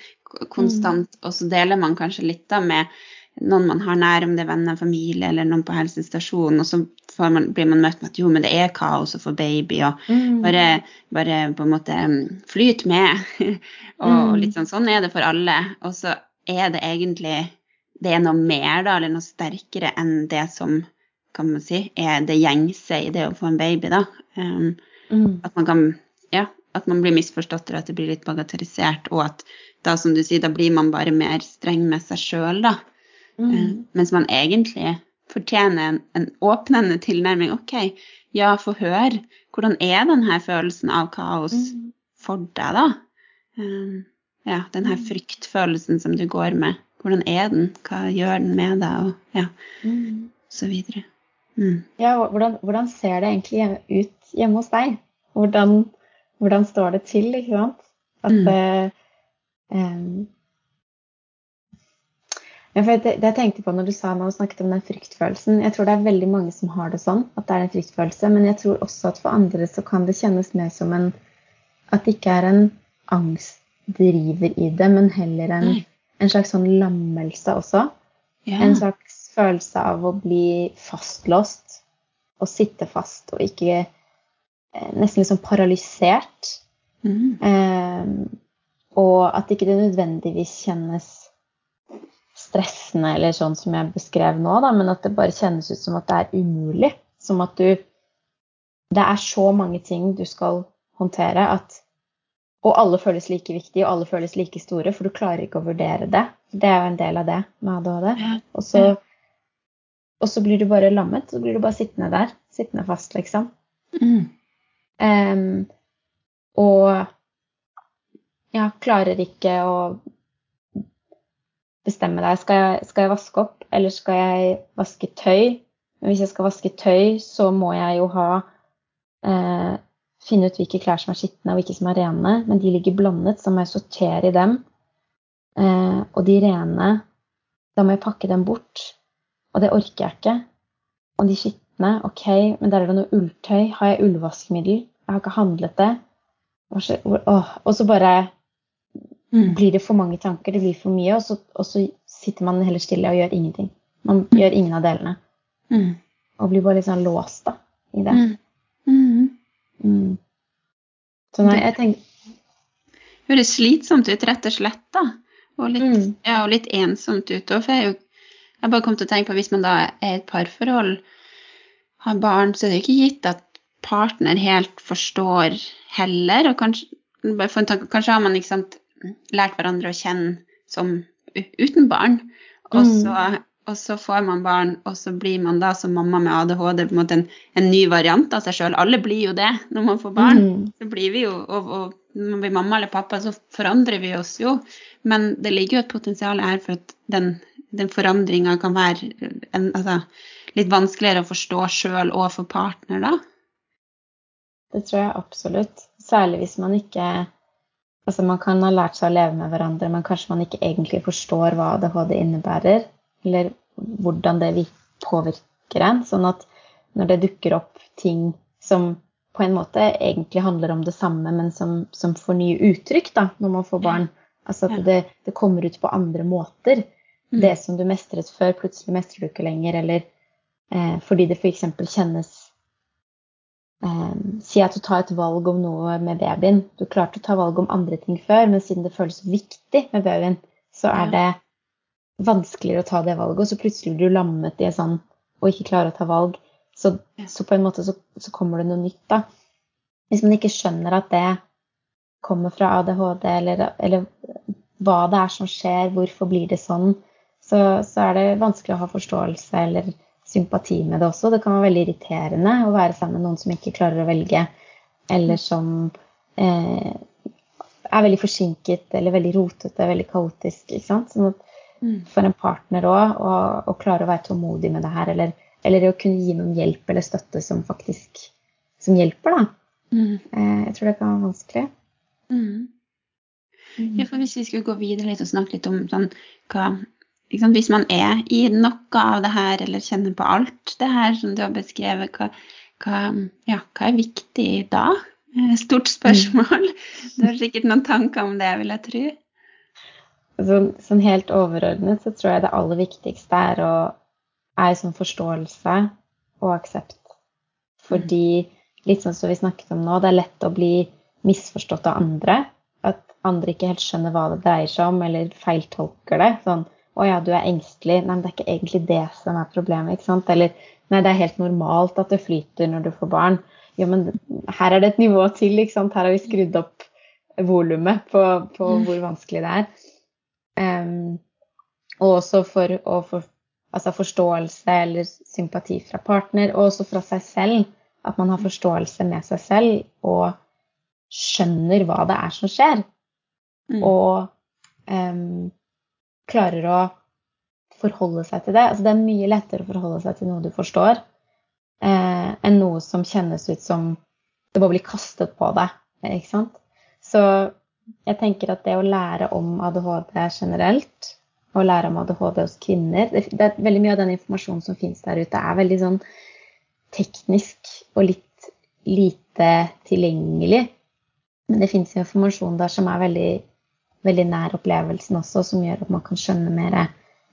konstant. Mm. Og så deler man kanskje litt da med noen man har nær, om det er venner, familie eller noen på helsestasjonen, og så man, blir man møtt med at jo, men det er kaos å få baby, og mm. bare, bare, på en måte mm, flyt med. og, mm. litt sånn, sånn er det for alle. Og så er det egentlig det er noe mer, da, eller noe sterkere enn det som kan man si, er det gjengse i det å få en baby, da. Um, Mm. at man kan Ja, at man blir misforstått, eller at det blir litt bagatellisert, og at da, som du sier, da blir man bare mer streng med seg sjøl, da. Mm. Eh, mens man egentlig fortjener en, en åpnende tilnærming. OK, ja, få høre. Hvordan er denne følelsen av kaos Mm. for deg, da? Um, ja, denne Mm. fryktfølelsen som du går med. Hvordan er den? Hva gjør den med deg? Og ja, Mm. så videre. Mm. Ja, hvordan, hvordan ser det egentlig hjemme- ut hjemme hos deg? Hvordan, hvordan står det til, ikke sant? At Mm. eh, em, ja, for det, jeg tenkte på når du sa når snakket om den fryktfølelsen Jeg tror det er veldig mange som har det sånn, at det er en fryktfølelse. Men jeg tror også at for andre så kan det kjennes mer som en At det ikke er en angstdriver i det, men heller en, en slags sånn lammelse også. Ja. En slags følelse av å bli fastlåst og sitte fast og ikke eh, Nesten sånn paralysert. Mm. Eh, og at ikke det nødvendigvis kjennes stressende eller sånn som jeg beskrev nå, da, men at det bare kjennes ut som at det er umulig. Som at du Det er så mange ting du skal håndtere at Og alle føles like viktige, og alle føles like store, for du klarer ikke å vurdere det. Det er jo en del av det med ADHD. Og så, og så blir du bare lammet. Så blir du bare sittende der. Sittende fast, liksom. Mm. Um, og ja, klarer ikke å bestemme deg. Skal jeg, skal jeg vaske opp, eller skal jeg vaske tøy? Men hvis jeg skal vaske tøy, så må jeg jo ha eh, Finne ut hvilke klær som er skitne og hvilke som er rene. Men de ligger blandet, så må jeg sortere i dem. Eh, og de rene, da må jeg pakke dem bort. Og det orker jeg ikke. Og de skitne, ok, men der er det noe ulltøy. Har jeg ullvaskemiddel? Jeg har ikke handlet det. Og så bare Mm. blir det for mange tanker, det blir for mye, og så, og så sitter man heller stille og gjør ingenting. Man gjør ingen av delene. Mm. Og blir bare litt sånn låst da, i det. Mm. Mm. Mm. Så nei, jeg tenker Høres slitsomt ut, rett og slett, da. Og litt, Mm. ja, og litt ensomt ut òg. For jeg, jo, jeg bare kom til å tenke på hvis man da er i et parforhold, har barn, så er det jo ikke gitt at partner helt forstår heller. Og kanskje, bare for en tanke, kanskje har man ikke sant, lært hverandre å kjenne som uten barn. Og Mm. så, og så får man barn, og så blir man da som mamma med ADHD på en måte en, en ny variant av seg sjøl. Alle blir jo det når man får barn Mm. så blir vi jo, og, og når man blir mamma eller pappa, så forandrer vi oss jo. Men det ligger jo et potensial her for at den, den forandringa kan være en, altså, litt vanskeligere å forstå sjøl og for partner, da. Det tror jeg absolutt. Særlig hvis man ikke Altså, man kan ha lært seg å leve med hverandre, men kanskje man ikke egentlig forstår hva ADHD innebærer, eller hvordan det påvirker påvirke en. Sånn at når det dukker opp ting som på en måte egentlig handler om det samme, men som, som får nye uttrykk da, når man får barn. Altså at det, det kommer ut på andre måter. Mm. Det som du mestret før, plutselig mestrer du ikke lenger. Eller eh, fordi det f.eks. kjennes eh, Si at du tar et valg om noe med babyen. Du klarte å ta valg om andre ting før, men siden det føles viktig med babyen, så er det vanskeligere å ta det valget. Og så plutselig blir du lammet i en sånn og ikke klarer å ta valg. Så, så på en måte så, så kommer det noe nytt, da. Hvis man ikke skjønner at det kommer fra ADHD, eller, eller hva det er som skjer, hvorfor blir det sånn, så, så er det vanskelig å ha forståelse eller sympati med det også. Det kan være veldig irriterende å være sammen med noen som ikke klarer å velge, eller som eh, er veldig forsinket eller veldig rotete, veldig kaotisk. ikke sant? Sånn at Mm. for en partner òg å, å klare å være tålmodig med det her, eller, eller å kunne gi noen hjelp eller støtte som faktisk som hjelper, da. Mm. Eh, jeg tror det kan være vanskelig. Mm. Ja, for hvis vi skulle gå videre litt og snakke litt om sånn, hva sant, Hvis man er i noe av det her, eller kjenner på alt det her som du har beskrevet, hva, hva, ja, hva er viktig da? Eh, Stort spørsmål. Du har sikkert noen tanker om det, vil jeg tro. Sånn, sånn helt overordnet så tror jeg det aller viktigste er å er sånn forståelse og aksept. Fordi, litt sånn som vi snakket om nå, det er lett å bli misforstått av andre. At andre ikke helt skjønner hva det dreier seg om, eller feiltolker det. Sånn å ja, du er engstelig. Nei, men det er ikke egentlig det som er problemet. ikke sant? Eller nei, det er helt normalt at det flyter når du får barn. Ja, men her er det et nivå til. ikke sant? Her har vi skrudd opp volumet på, på, mm. hvor vanskelig det er. Um, og også for å få altså forståelse eller sympati fra partner, og også fra seg selv. At man har forståelse med seg selv og skjønner hva det er som skjer. Mm. Og um, klarer å forholde seg til det. Altså, det er mye lettere å forholde seg til noe du forstår, eh, enn noe som kjennes ut som det bare blir kastet på deg. Ikke sant? Så jeg tenker at det å lære om ADHD generelt, og lære om ADHD hos kvinner det, det er Veldig mye av den informasjonen som finnes der ute, er veldig sånn teknisk og litt lite tilgjengelig. Men det fins informasjon der som er veldig veldig nær opplevelsen også, som gjør at man kan skjønne mer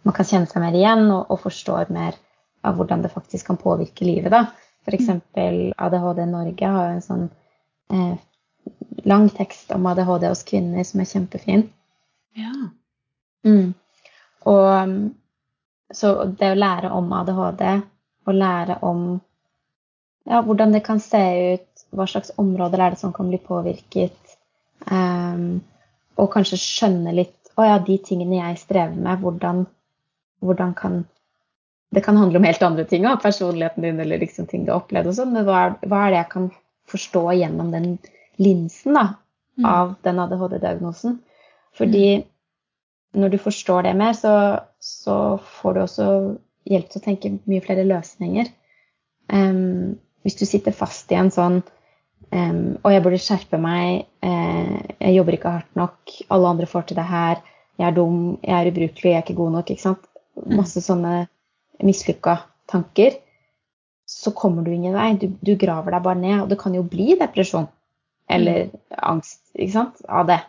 Man kan kjenne seg mer igjen og, og forstår mer av hvordan det faktisk kan påvirke livet. da. F.eks. ADHD Norge har jo en sånn eh, lang tekst om ADHD hos kvinner som er kjempefin. Ja. Mm. Og så det å lære om ADHD, og lære om ja, hvordan det kan se ut, hva slags områder er det som kan bli påvirket, um, og kanskje skjønne litt Å ja, de tingene jeg strever med, hvordan, hvordan kan Det kan handle om helt andre ting, òg, personligheten din eller liksom ting du har opplevd og sånn, men hva hva er, det jeg kan forstå gjennom den linsen da, mm. av den ADHD-diagnosen? Fordi mm. når du forstår det mer, så, så, får du også hjelp til å tenke mye flere løsninger. Um, hvis du sitter fast i en sånn Um, og jeg burde skjerpe meg. Uh, jeg jobber ikke hardt nok. Alle andre får til det her. Jeg er dum, jeg er ubrukelig, jeg er ikke god nok. ikke sant? Mm. Masse sånne mislykka tanker. Så kommer du ingen vei. Du, du, graver deg bare ned. Og det kan jo bli depresjon. Eller mm. angst ikke sant, av det.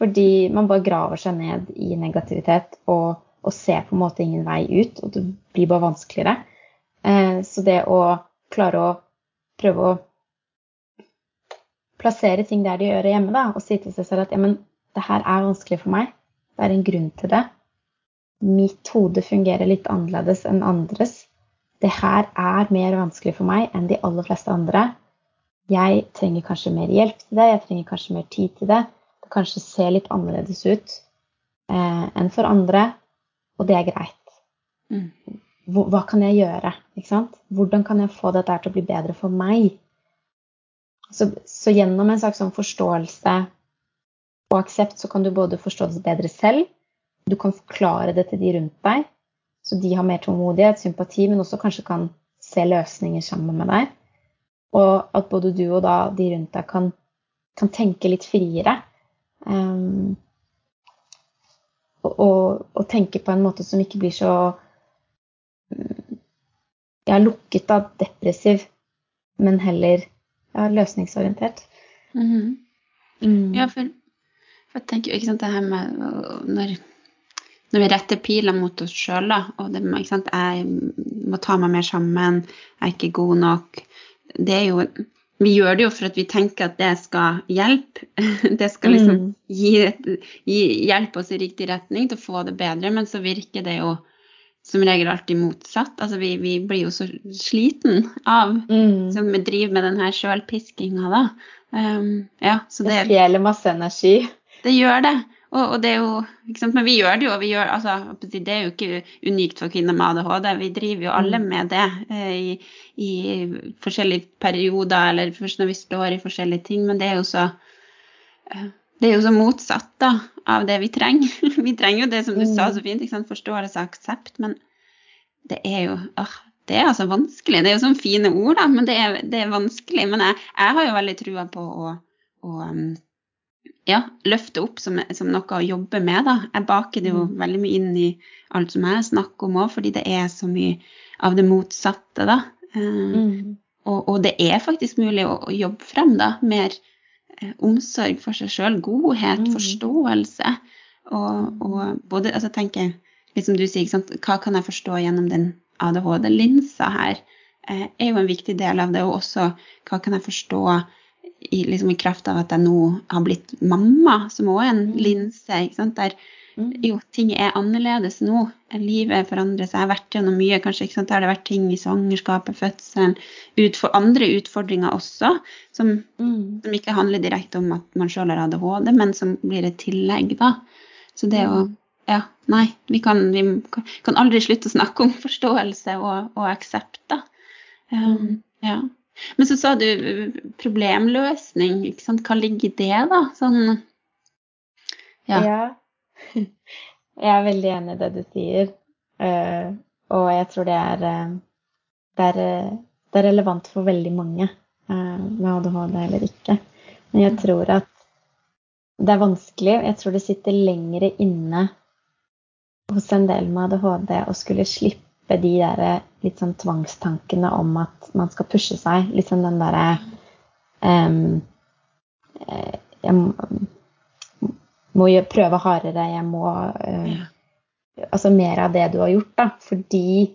Fordi man bare graver seg ned i negativitet og, og ser på en måte ingen vei ut. Og det blir bare vanskeligere. Uh, så det å klare å prøve å plassere ting der de gjør hjemme, da, og si til seg selv at ja, men det her er vanskelig for meg. Det er en grunn til det. Mitt hode fungerer litt annerledes enn andres. Det her er mer vanskelig for meg enn de aller fleste andre. Jeg trenger kanskje mer hjelp til det, jeg trenger kanskje mer tid til det. Det kanskje ser litt annerledes ut eh, enn for andre, og det er greit. Mm. Hva kan jeg gjøre? Hvordan kan jeg få dette til å bli bedre for meg? Så, så, gjennom en slags sånn forståelse og aksept så kan du både forstå det bedre selv, du kan forklare det til de rundt deg, så de har mer tålmodighet, sympati, men også kanskje kan se løsninger sammen med deg. Og at både du og da de rundt deg kan, kan tenke litt friere. Um, og, og, og, tenke på en måte som ikke blir så ja, lukket av depressiv, men heller ja, løsningsorientert. Mm -hmm. mm. Ja, for, for, jeg tenker jo ikke sant, det her med når, når vi retter piler mot oss sjøl, og det, ikke sant, jeg må ta meg mer sammen, jeg er ikke god nok det er jo vi gjør det jo for at vi tenker at det skal hjelpe. Det skal liksom mm. gi, gi, hjelpe oss i riktig retning til å få det bedre, men så virker det jo som regel alltid motsatt. Altså vi, vi blir jo så sliten av mm. som vi driver med denne sjølpiskinga, da. Um, ja, så det, det stjeler masse energi. Det gjør det. Og, og, det er jo? Men vi gjør det jo. Vi gjør, altså, det er jo ikke unikt for kvinner med ADHD. Vi driver jo alle mm. med det eh, i, i, forskjellige perioder, eller først når vi står i forskjellige ting. Men det er jo så eh, det er jo så motsatt da, av det vi trenger. Vi trenger jo det som du sa så mm. fint, ikke sant? forståelse og aksept, men det er jo åh, det er altså vanskelig. Det er jo sånne fine ord, da, men det er, det er vanskelig. Men jeg, jeg, har jo veldig trua på å, å um, ja, løfte opp som, som, noe å jobbe med. Da. Jeg baker det jo mm. veldig mye inn i alt som jeg snakker om òg, fordi det er så mye av det motsatte, da. Um, mm. og, og, det er faktisk mulig å, å jobbe frem da, mer Eh, omsorg for seg sjøl, godhet, mm. forståelse. Og, og, både altså tenker litt som du sier, hva kan jeg forstå gjennom den ADHD-linsa her, eh, er jo en viktig del av det. Og også hva kan jeg forstå i, liksom i kraft av at jeg nå har blitt mamma, som òg er en mm. linse. Der Mm. Jo, ting er annerledes nå. Livet forandrer seg. Jeg har vært gjennom mye. Kanskje ikke sant? Har det vært ting i svangerskapet, fødselen, utfor, andre utfordringer også, som, Mm. som ikke handler direkte om at man sjøl har ADHD, men som blir et tillegg, da. Så det å Ja, nei. Vi kan, vi kan aldri slutte å snakke om forståelse og, og aksept, da. Um, Mm. ja. Men så sa du problemløsning, ikke sant. Hva ligger i det, da? Sånn Ja. Jeg er veldig enig i det du sier. Eh, og jeg tror det er, eh, det er, eh, det er relevant for veldig mange med ADHD eller ikke. Men jeg tror at det er vanskelig. Jeg tror det sitter lengre inne hos en del med ADHD å skulle slippe de der litt sånn tvangstankene om at man skal pushe seg. Litt sånn den derre Jeg må- prøve hardere, jeg må uh, Altså mer av det du har gjort, da. Fordi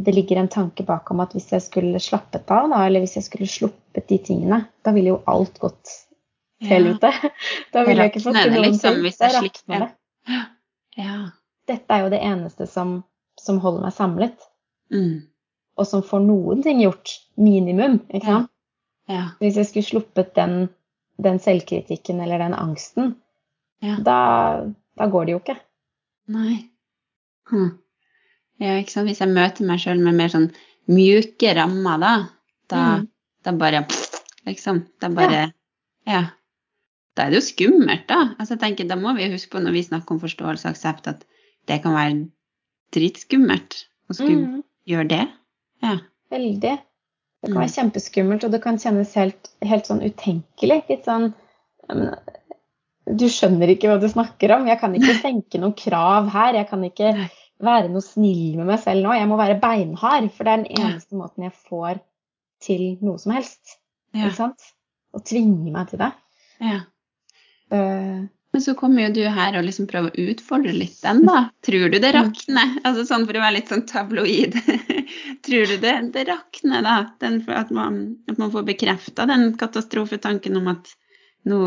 det ligger en tanke bak om at hvis jeg skulle slappet av, da, eller hvis jeg skulle sluppet de tingene, da ville jo alt gått helvete. Ja. Da ville jeg ikke fått til noen liksom, ting. hvis er rett rakner det. Ja. Dette er jo det eneste som, som holder meg samlet, Mm. og som får noen ting gjort. Minimum. ikke sant? Ja. Hvis jeg skulle sluppet den, den selvkritikken eller den angsten, Ja. da, da går det jo ikke. Nei. Hm. Ja, ikke sant. Hvis jeg møter meg sjøl med mer sånn mjuke rammer, da, da, Mm. da bare Liksom. Da bare ja. Da er det jo skummelt, da. Altså, jeg tenker, Da må vi huske på når vi snakker om forståelse og aksept, at det kan være dritskummelt å skulle Mm. gjøre det. Ja. Veldig. Det kan Mm. være kjempeskummelt, og det kan kjennes helt, helt sånn utenkelig. Litt sånn Du skjønner ikke hva du snakker om. Jeg kan ikke senke noen krav her. Jeg kan ikke være noe snill med meg selv nå. Jeg må være beinhard, for det er den eneste måten jeg får til noe som helst. Ja. Ikke sant? Å tvinge meg til det. ja. Uh, Men så kommer jo du her og liksom prøver å utfordre litt den, da. Tror du det Mm. rakner? Altså sånn for å være litt sånn tabloid. Tror du det, det rakner, da? Den, at, man, at man får bekrefta den katastrofetanken om at nå,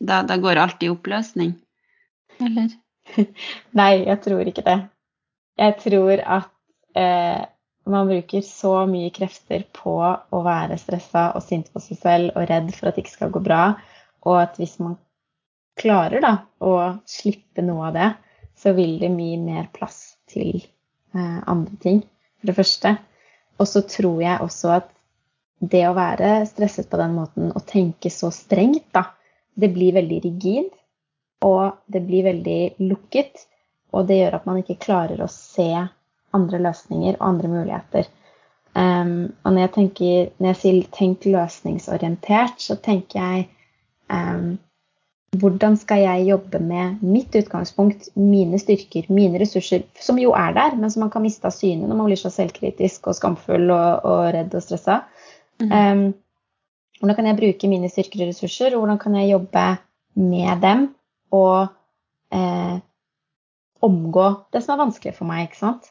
da, da går alt i oppløsning? Eller? Nei, jeg tror ikke det. Jeg tror at eh, man bruker så mye krefter på å være stressa og sint på seg selv og redd for at det ikke skal gå bra, og at hvis man klarer da å slippe noe av det, så vil det mye mer plass til eh, andre ting, for det første. Og så tror jeg også at det å være stresset på den måten og tenke så strengt, da, det blir veldig rigid. Og det blir veldig lukket, og det gjør at man ikke klarer å se andre løsninger og andre muligheter. Um, og når jeg, tenker, når jeg sier 'tenk løsningsorientert', så tenker jeg um, hvordan skal jeg jobbe med mitt utgangspunkt, mine styrker, mine ressurser, som jo er der, men som man kan miste av syne når man blir så selvkritisk og skamfull og, og redd og stressa. Mm. Um, hvordan kan jeg bruke mine styrker og ressurser, og hvordan kan jeg jobbe med dem og eh, omgå det som er vanskelig for meg, ikke sant?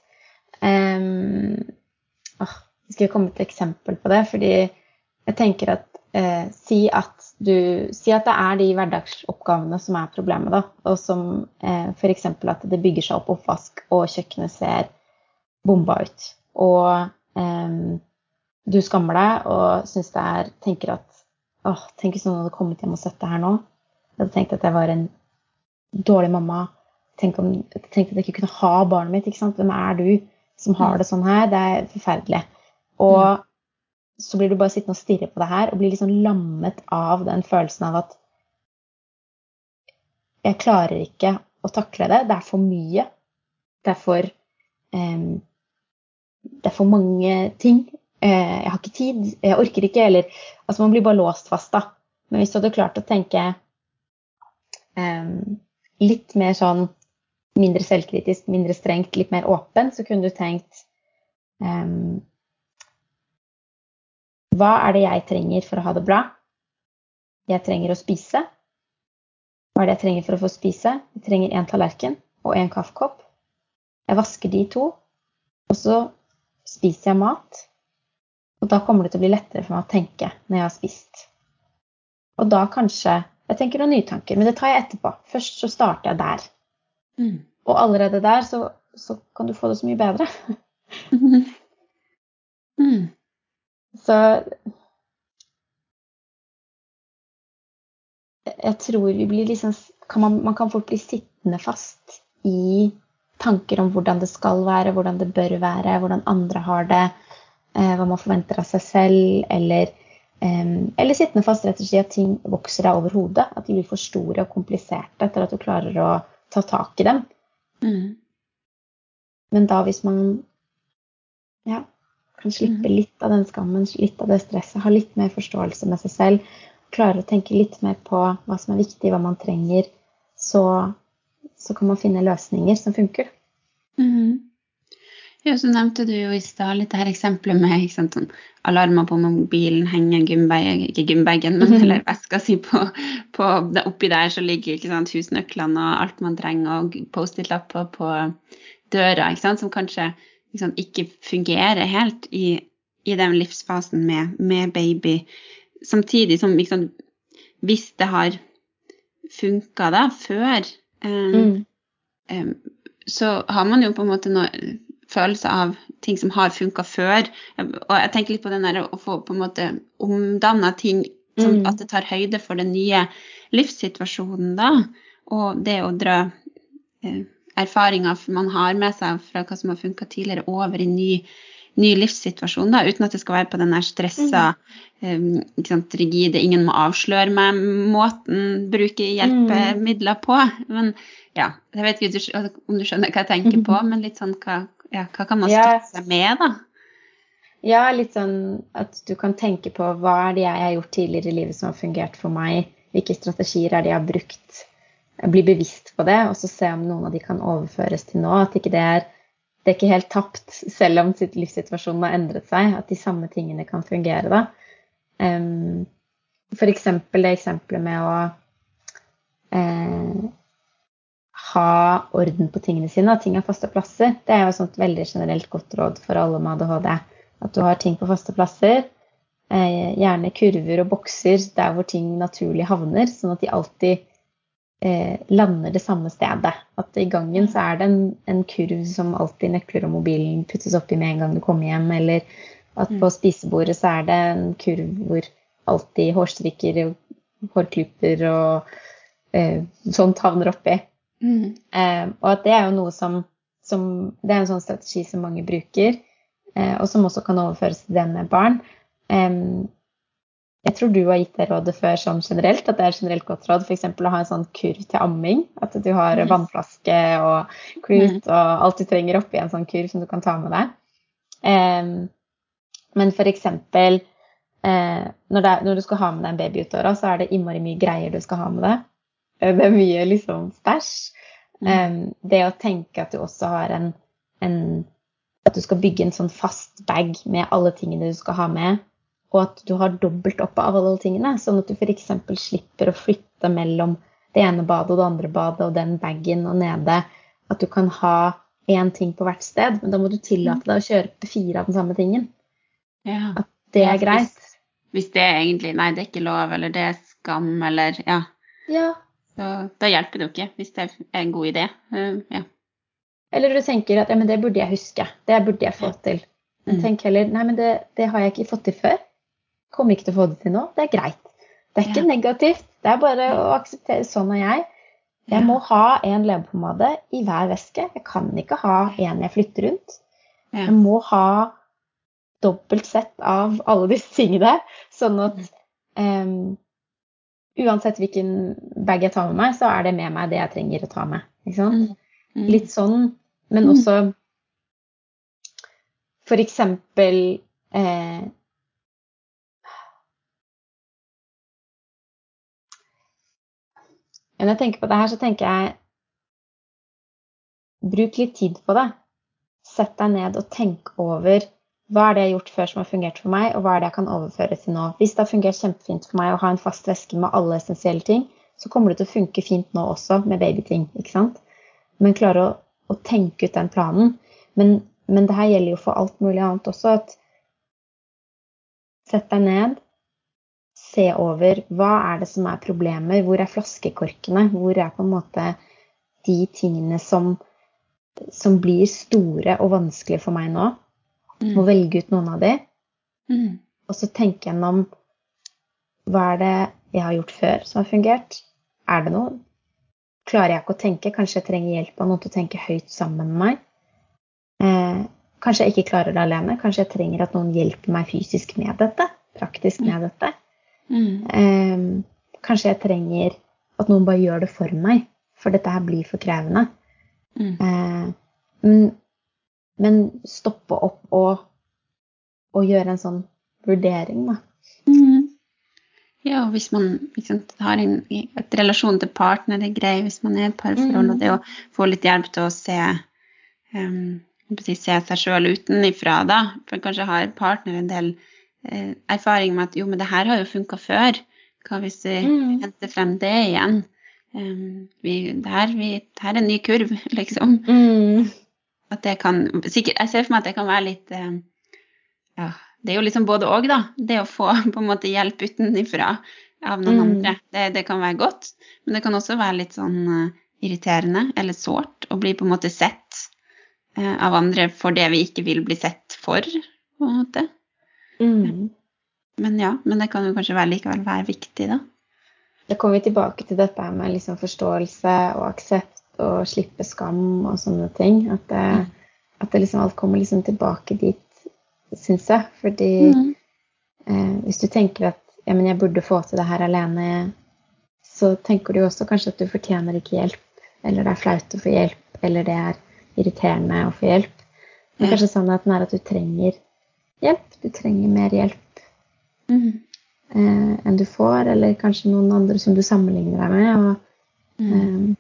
Um, åh, jeg skal komme til et eksempel på det, fordi jeg tenker at eh, si at du Si at det er de hverdagsoppgavene som er problemet, da. Og som eh, f.eks. at det bygger seg opp oppvask, og kjøkkenet ser bomba ut. Og eh, du skammer deg og syns det er Tenker at åh, tenk hvis noen hadde kommet hjem og sett det her nå. Jeg hadde tenkt at jeg var en dårlig mamma. Tenk om, tenk at jeg ikke kunne ha barnet mitt. ikke sant? Hvem er du som har det sånn her? Det er forferdelig. Og så blir du bare sittende og stirre på det her og blir liksom lammet av den følelsen av at jeg klarer ikke å takle det. Det er for mye. Det er for um, Det er for mange ting. Eh, jeg har ikke tid. Jeg orker ikke. Eller Altså, man blir bare låst fast, da. Men hvis du hadde klart å tenke eh, litt mer sånn mindre selvkritisk, mindre strengt, litt mer åpen, så kunne du tenkt eh, hva er det jeg trenger for å ha det bra? Jeg trenger å spise. Hva er det jeg trenger for å få spise? Jeg trenger én tallerken og én kaffekopp. Jeg vasker de to, og så spiser jeg mat. Og da kommer det til å bli lettere for meg å tenke når jeg har spist. Og da kanskje Jeg tenker noen nye tanker, men det tar jeg etterpå. Først så starter jeg der. Mm. Og allerede der så, så kan du få det så mye bedre. Mm. Så jeg tror vi blir liksom kan man, man kan fort bli sittende fast i tanker om hvordan det skal være, hvordan det bør være, hvordan andre har det, hva man forventer av seg selv, eller, eh, eller sittende fast rett og slett at ting vokser deg over hodet. At de blir for store og kompliserte etter at du klarer å ta tak i dem. Mm. Men da hvis man ja, kan slippe litt av den skammen, litt av det stresset, ha litt mer forståelse med seg selv, klarer å tenke litt mer på hva som er viktig, hva man trenger, så, så kan man finne løsninger som funker. Mhm. Ja, så nevnte du jo i stad litt det her eksempelet med sant, sånn, alarmer på mobilen, henger gymbag, ikke gymbagen, men eller veska si på, på det, Oppi der så ligger ikke sant, husnøklene og alt man trenger, og Post-It-lapper på døra, ikke sant, som kanskje ikke, sant, ikke fungerer helt i, i den livsfasen med, med baby. Samtidig som ikke sant, hvis det har funka da før eh, Mm. eh, så har man jo på en måte noe følelse av ting som har funka før. Og jeg tenker litt på den der å få på en måte omdanna ting som Mm. at det tar høyde for den nye livssituasjonen da. Og det å dra eh, erfaringer man har med seg fra hva som har funka tidligere, over i ny, ny livssituasjon, da, uten at det skal være på den der stressa, ikke sant, rigide 'ingen må avsløre meg'-måten bruke hjelpemidler på. Men ja, jeg vet ikke om du skjønner hva jeg tenker på, men litt sånn hva, ja, hva kan man støtte seg med, da? Ja, litt sånn at du kan tenke på hva er det jeg har gjort tidligere i livet som har fungert for meg, hvilke strategier er det jeg har brukt, bli bevisst på det, og så se om noen av de kan overføres til nå. At ikke det er det er ikke helt tapt, selv om livssituasjonen har endret seg, at de samme tingene kan fungere da. Um, for eksempel det eksempelet med å eh, ha orden på tingene sine, at ting har faste plasser. Det er jo et veldig generelt godt råd for alle med ADHD. At du har ting på faste plasser. Eh, gjerne kurver og bokser der hvor ting naturlig havner, sånn at de alltid eh, lander det samme stedet. At i gangen så er det en, en kurv som alltid nøkler og mobilen puttes oppi med en gang du kommer hjem, eller at på spisebordet så er det en kurv hvor alltid hårstrikker og hårklipper og eh, sånt havner oppi. Mm. Eh, og at det er jo noe som, som Det er en sånn strategi som mange bruker, eh, og som også kan overføres til det med barn. Eh, jeg tror du har gitt det rådet før sånn generelt, at det er generelt godt råd f.eks. å ha en sånn kurv til amming. At du har Mhm. vannflaske og klut og alt du trenger oppi en sånn kurv som du kan ta med deg. Men f.eks. Eh, når, det når du skal ha med deg en baby ut døra, så er det innmari mye greier du skal ha med deg. Eh, Det er mye liksom stæsj. Um, det å tenke at du også har en, en At du skal bygge en sånn fast bag med alle tingene du skal ha med, og at du har dobbelt opp av alle tingene, sånn at du f.eks. slipper å flytte mellom det ene badet og det andre badet og den bagen og nede. At du kan ha én ting på hvert sted, men da må du tillate deg å kjøpe fire av den samme tingen. Ja. At det er greit. Hvis, hvis det er egentlig Nei, det er ikke lov, eller det er skam, eller Ja. Ja, Så da hjelper det jo ikke, hvis det er en god idé. Eh, ja. Eller du tenker at ja, men det burde jeg huske. Det burde jeg få til. Men Mm. tenk heller nei, men det, det har jeg ikke fått til før. Kommer ikke til å få det til nå. Det er greit. Det er ikke Ja. negativt. Det er bare å akseptere sånn er jeg. Jeg må ha en leverpomade i hver veske. Jeg kan ikke ha en jeg flytter rundt. Jeg må ha dobbelt sett av alle disse tingene, sånn at em, uansett hvilken bag jeg tar med meg, så er det med meg det jeg trenger å ta med. Ikke sant? Mm. Mm. Litt sånn, men Mm. også for eksempel eh, Når jeg tenker på det her, så tenker jeg Bruk litt tid på det. Sett deg ned og tenk over hva er det jeg har gjort før som har fungert for meg, og hva er det jeg kan overføre til nå. Hvis det har fungert kjempefint for meg å ha en fast veske med alle essensielle ting, så kommer det til å funke fint nå også med babyting. ikke sant? Men klare å, å tenke ut den planen. Men, men det her gjelder jo for alt mulig annet også. at Sett deg ned, se over hva er det som er problemer, hvor er flaskekorkene, hvor er på en måte de tingene som, som blir store og vanskelige for meg nå. Mm. Må velge ut noen av de. Mm. Og så tenke gjennom hva er det jeg har gjort før som har fungert? Er det noe? Klarer jeg ikke å tenke? Kanskje jeg trenger hjelp av noen til å tenke høyt sammen med meg? Eh, kanskje jeg ikke klarer det alene? Kanskje jeg trenger at noen hjelper meg fysisk med dette? Praktisk med dette? Mm. Eh, kanskje jeg trenger at noen bare gjør det for meg, for dette her blir for krevende. Mm. Eh, men, men stoppe opp og, og gjøre en sånn vurdering, da. Mm. Ja, og hvis man sant, har en et relasjon til partner er grei, hvis man er i et parforhold, Mm. og det å få litt hjelp til å se um, se seg sjøl utenifra, da. For kanskje har partner en del eh, erfaring med at jo, men det her har jo funka før. Hva hvis vi Mm. henter frem det igjen? Um, vi, det, her, vi, det her er en ny kurv, liksom. Mm. At det kan sikkert, Jeg ser for meg at det kan være litt eh, ja, Det er jo liksom både òg, da. Det å få på en måte hjelp utenfra av noen Mm. andre. Det, det kan være godt, men det kan også være litt sånn eh, irriterende eller sårt å bli på en måte sett eh, av andre for det vi ikke vil bli sett for, på en måte. Mm. Men ja, men det kan jo kanskje være, likevel være viktig, da. Da kommer vi tilbake til dette med liksom forståelse og aksept og slippe skam og sånne ting. At det, at det liksom alt kommer liksom tilbake dit, syns jeg. Fordi Mm. eh, hvis du tenker at ja, men jeg burde få til det her alene, så tenker du også kanskje at du fortjener ikke hjelp. Eller det er flaut å få hjelp, eller det er irriterende å få hjelp. Men kanskje sannheten er at du trenger hjelp. Du trenger mer hjelp Mm. eh, enn du får, eller kanskje noen andre som du sammenligner deg med. Og, Mm. eh,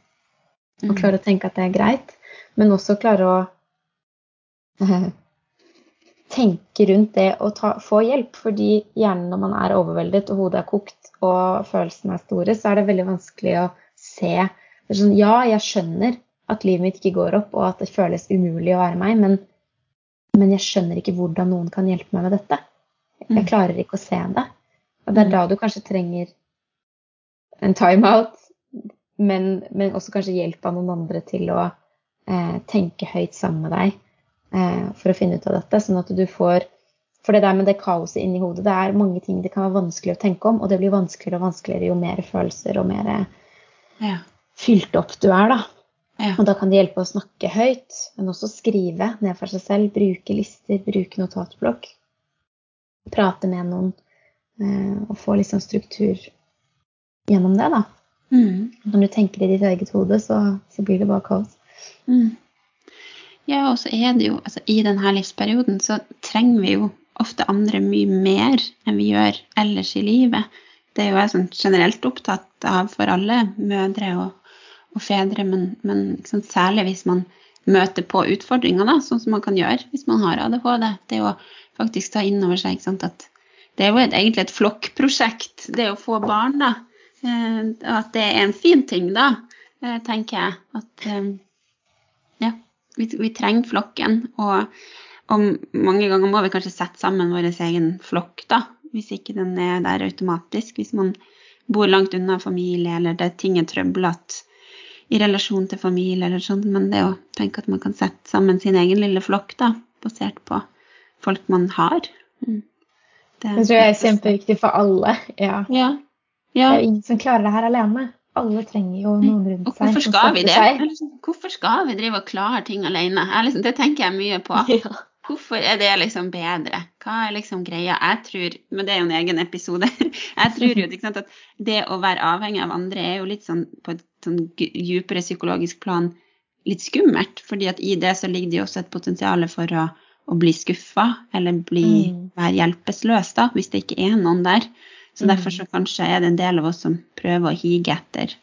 og klare å tenke at det er greit. Men også klare å tenke rundt det og ta, få hjelp. Fordi gjerne når man er overveldet og hodet er kokt og følelsene er store, så er det veldig vanskelig å se sånn, Ja, jeg skjønner at livet mitt ikke går opp, og at det føles umulig å være meg, men, men jeg skjønner ikke hvordan noen kan hjelpe meg med dette. Jeg Mm. klarer ikke å se det. Og det er Mm. da du kanskje trenger en timeout, men, men også kanskje hjelp av noen andre til å eh, tenke høyt sammen med deg eh, for å finne ut av dette. Sånn at du får For det der med det kaoset inni hodet, det er mange ting det kan være vanskelig å tenke om, og det blir vanskeligere og vanskeligere jo mer følelser og mer Ja. fylt opp du er, da. Ja. Og da kan det hjelpe å snakke høyt, men også skrive ned for seg selv. Bruke lister, bruke notatblokk. Prate med noen. eh, Og få sånn struktur gjennom det, da. Mm. Når du tenker i ditt eget hode, så, så blir det bare kaos. Mm. Ja, og så er det jo altså, I denne livsperioden så trenger vi jo ofte andre mye mer enn vi gjør ellers i livet. Det er jo jeg sånn generelt opptatt av for alle mødre og, og fedre, men, men ikke særlig hvis man møter på utfordringer, da, sånn som man kan gjøre hvis man har ADHD. Det å faktisk ta inn over seg sant, at det er jo et, egentlig et flokkprosjekt, det å få barn. da, eh, At det er en fin ting, da, eh, tenker jeg. At eh, ja, vi, vi trenger flokken. Og, og mange ganger må vi kanskje sette sammen vår egen flokk, da. Hvis ikke den er der automatisk. Hvis man bor langt unna familie, eller det ting er trøblete i relasjon til familie, eller sånn. Men det å tenke at man kan sette sammen sin egen lille flokk, da, basert på folk man har. Mm. Det tror jeg er kjempeviktig for alle. Ja. Ja. Det er jo ingen som klarer det her alene. Alle trenger jo noen rundt seg. hvorfor skal vi det? Sånn, Hvorfor skal vi drive og klare ting alene? Liksom, det tenker jeg mye på. Ja. Hvorfor er det liksom bedre? Hva er liksom greia? Jeg tror, men det er jo en egen episode, jeg tror jo sant, at det å være avhengig av andre er jo litt sånn på et sånn djupere psykologisk plan litt skummelt. fordi at i det så ligger det jo også et potensial for å, å bli skuffa eller bli, Mm. være hjelpeløs da, hvis det ikke er noen der. Så Mm. derfor så kanskje er det en del av oss som prøver å hige etter,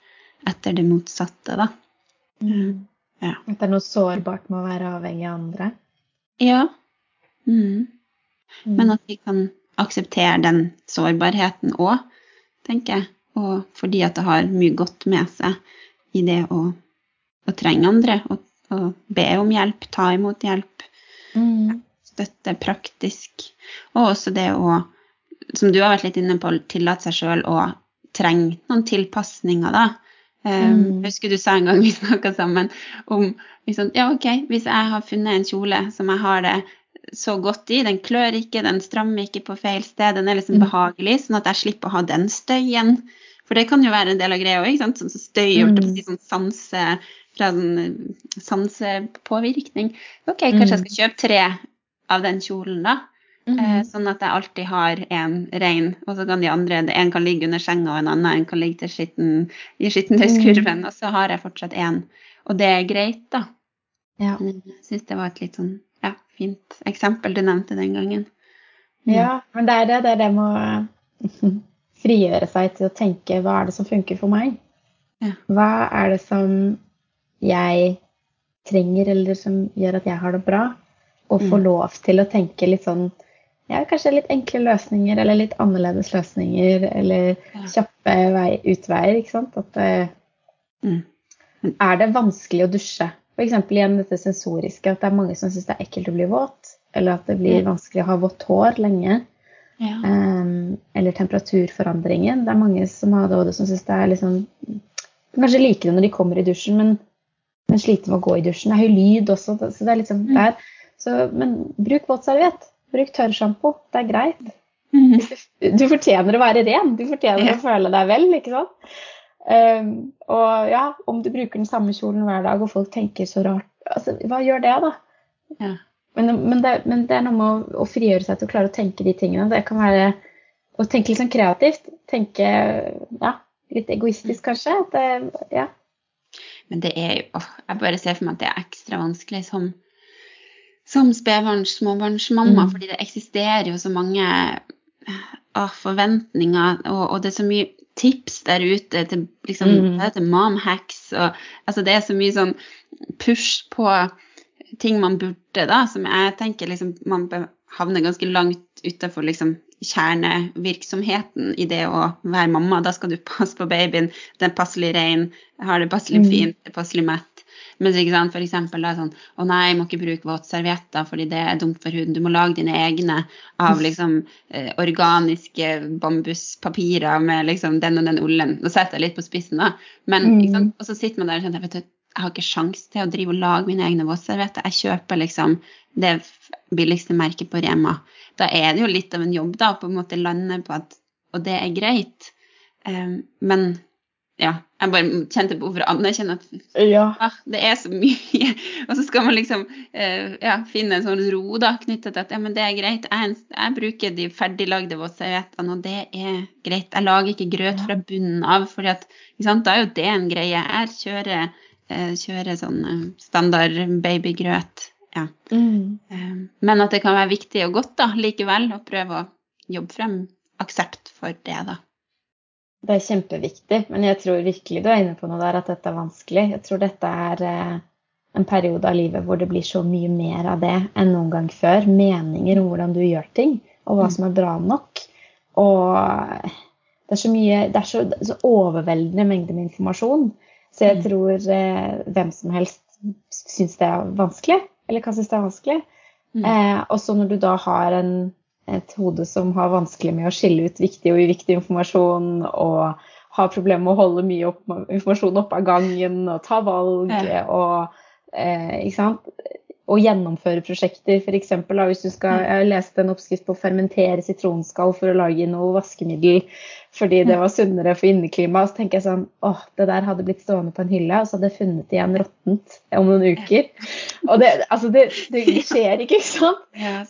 etter det motsatte, da. Mm. Ja. At det er noe sårbart med å være avhengig av andre. Ja. Mm. Mm. Men at vi kan akseptere den sårbarheten òg, tenker jeg. Og fordi at det har mye godt med seg i det å, å trenge andre. Og, og be om hjelp, ta imot hjelp, Mm. støtte praktisk. Og også det å, som du har vært litt inne på, tillate seg sjøl å trenge noen tilpasninger, da. Um, Mm. Husker du sa en gang vi snakka sammen om liksom, ja, ok, hvis jeg har funnet en kjole som jeg har det så godt i, den klør ikke, den strammer ikke på feil sted, den er liksom Mm. behagelig, sånn at jeg slipper å ha den støyen. For det kan jo være en del av greia òg, sånn så støy å Mm. sånn sanse fra sånn eh, sansepåvirkning. Ok, kanskje jeg Mm. skal kjøpe tre av den kjolen, da. Eh, sånn at jeg alltid har en rein, og så kan de andre En kan ligge under senga, og en annen en kan ligge skitten, i skittentøyskurven, og så har jeg fortsatt én. Og det er greit, da. Ja. Jeg syns det var et litt sånn ja, fint eksempel du nevnte den gangen. ja, men det er det. Det er det med å frigjøre seg til å tenke hva er det som funker for meg? Ja. Hva er det som jeg trenger, eller som gjør at jeg har det bra? Og få Mm. lov til å tenke litt sånn ja, kanskje litt enkle løsninger, eller litt annerledes løsninger, eller Ja. kjappe vei, utveier, ikke sant? At Mm. er det vanskelig å dusje? F.eks. igjen dette sensoriske, at det er mange som syns det er ekkelt å bli våt, eller at det blir mm. vanskelig å ha vått hår lenge. Ja. Um, eller temperaturforandringen. Det er mange som har ADHD som syns det er liksom Kanskje liker det når de kommer i dusjen, men, men sliter med å gå i dusjen. Det er høy lyd også, så det er liksom Mm. der. Så, men bruk våtserviett. Bruk tørrsjampo. Det er greit. Mhm. Du fortjener å være ren. Du fortjener Ja. å føle deg vel, ikke sant? Um, og ja, om du bruker den samme kjolen hver dag, og folk tenker så rart altså, Hva gjør det, da? Ja. Men, men, det, men det er noe med å, å frigjøre seg til å klare å tenke de tingene. Det kan være å tenke litt sånn kreativt. Tenke ja, litt egoistisk, kanskje. At det, ja. Men det er jo Jeg bare ser for meg at det er ekstra vanskelig som, som spedbarns, småbarnsmamma, Mm. fordi det eksisterer jo så mange åh, forventninger, og, og det er så mye tips der ute til liksom, Mm. det, mom hacks, og altså det er så mye sånn push på ting man burde, da, som jeg tenker liksom man havner ganske langt utafor liksom kjernevirksomheten i det å være mamma. Da skal du passe på babyen, den er passelig ren, har det passelig Mm. fint, det er passelig mett. Mens ikke sant, da sånn Å nei, må ikke bruke våtservietter fordi det er dumt for huden. Du må lage dine egne av liksom eh, organiske bambuspapirer med liksom den og den oljen. Nå setter jeg litt på spissen, da. Men, Mm. ikke sant? Og så sitter man der og kjenner vet du, jeg har ikke sjans til å drive og lage mine egne våtservietter. Jeg kjøper liksom det billigste merket på Rema. Da er det jo litt av en jobb, da, på en måte lande på at Og det er greit. Um, men ja, jeg bare kjente behov for å anerkjenne at ja. ah, det er så mye. Og så skal man liksom eh, ja, finne en sånn ro da, knyttet til at ja, men det er greit. Jeg, jeg bruker de ferdiglagde våtserviettene, og det er greit. Jeg lager ikke grøt fra bunnen av, for da er jo det en greie. Jeg kjører, eh, kjører sånn eh, standard babygrøt. Ja. Mm. Eh, men at det kan være viktig og godt da, likevel, å prøve å jobbe frem aksept for det, da. Det er kjempeviktig, men jeg tror virkelig du er inne på noe der at dette er vanskelig. Jeg tror dette er eh, en periode av livet hvor det blir så mye mer av det enn noen gang før. Meninger om hvordan du gjør ting, og hva Mm. som er bra nok. Og det er så mye Det er så, så overveldende mengder med informasjon. Så jeg Mm. tror eh, hvem som helst syns det er vanskelig, eller kan synes det er vanskelig. Mm. Eh, og så når du da har en, et hode som har vanskelig med å skille ut viktig og uviktig informasjon, og har problemer med å holde mye opp, informasjon oppe av gangen og ta valg Ja. og eh, ikke sant? Og gjennomføre prosjekter, f.eks. Hvis du skal Jeg leste en oppskrift på å fermentere sitronskall for å lage noe vaskemiddel fordi det var sunnere for inneklimaet. Så tenker jeg sånn åh, det der hadde blitt stående på en hylle, og så hadde jeg funnet igjen råttent om noen uker. Og det, altså det, det skjer ikke, ikke sant?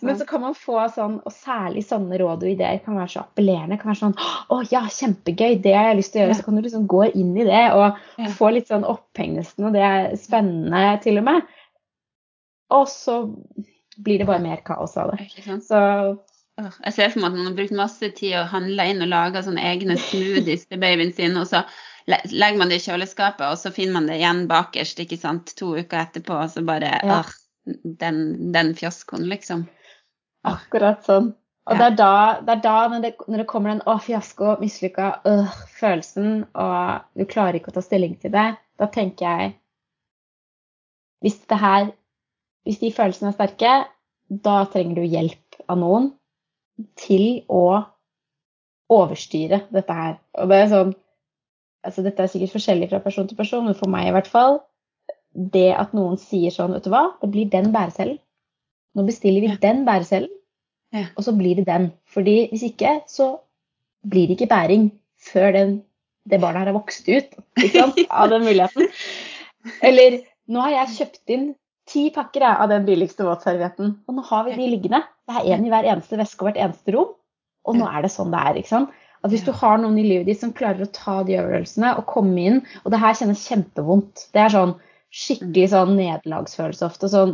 Men så kan man få sånn, og særlig sånne råd og ideer kan være så appellerende. kan være sånn, Å ja, kjempegøy, det har jeg lyst til å gjøre. Så kan du liksom gå inn i det og få litt sånn oppheng nesten, og det er spennende til og med. Og så blir det bare mer kaos av det. Så Åh, Jeg ser for meg at man har brukt masse tid å handle inn og lage sånne egne smoothies til babyen sin, og så legger man det i kjøleskapet, og så finner man det igjen bakerst ikke sant, to uker etterpå, og så bare Ja. åh, den, den fiaskoen, liksom. akkurat sånn. Og Ja. det er da, det er da når, det, når det kommer den 'å, fiasko, mislykka', øh, følelsen, og du klarer ikke å ta stilling til det, da tenker jeg Hvis det her Hvis de følelsene er sterke, da trenger du hjelp av noen til å overstyre dette her. Og det er sånn altså Dette er sikkert forskjellig fra person til person, men for meg i hvert fall Det at noen sier sånn, vet du hva, det blir den bærecellen. Nå bestiller vi Ja. den bærecellen, Ja. og så blir det den. Fordi hvis ikke, så blir det ikke bæring før den, det barnet her har vokst ut ikke sant? av den muligheten. Eller nå har jeg kjøpt inn ti pakker jeg, av den billigste våtservietten, og nå har vi de liggende. Det er én i hver eneste veske og hvert eneste rom, og nå er det sånn det er. ikke sant? At Hvis du har noen i livet ditt som klarer å ta de øvelsene og komme inn Og det her kjennes kjempevondt. Det er sånn skikkelig sånn nederlagsfølelse ofte. Sånn,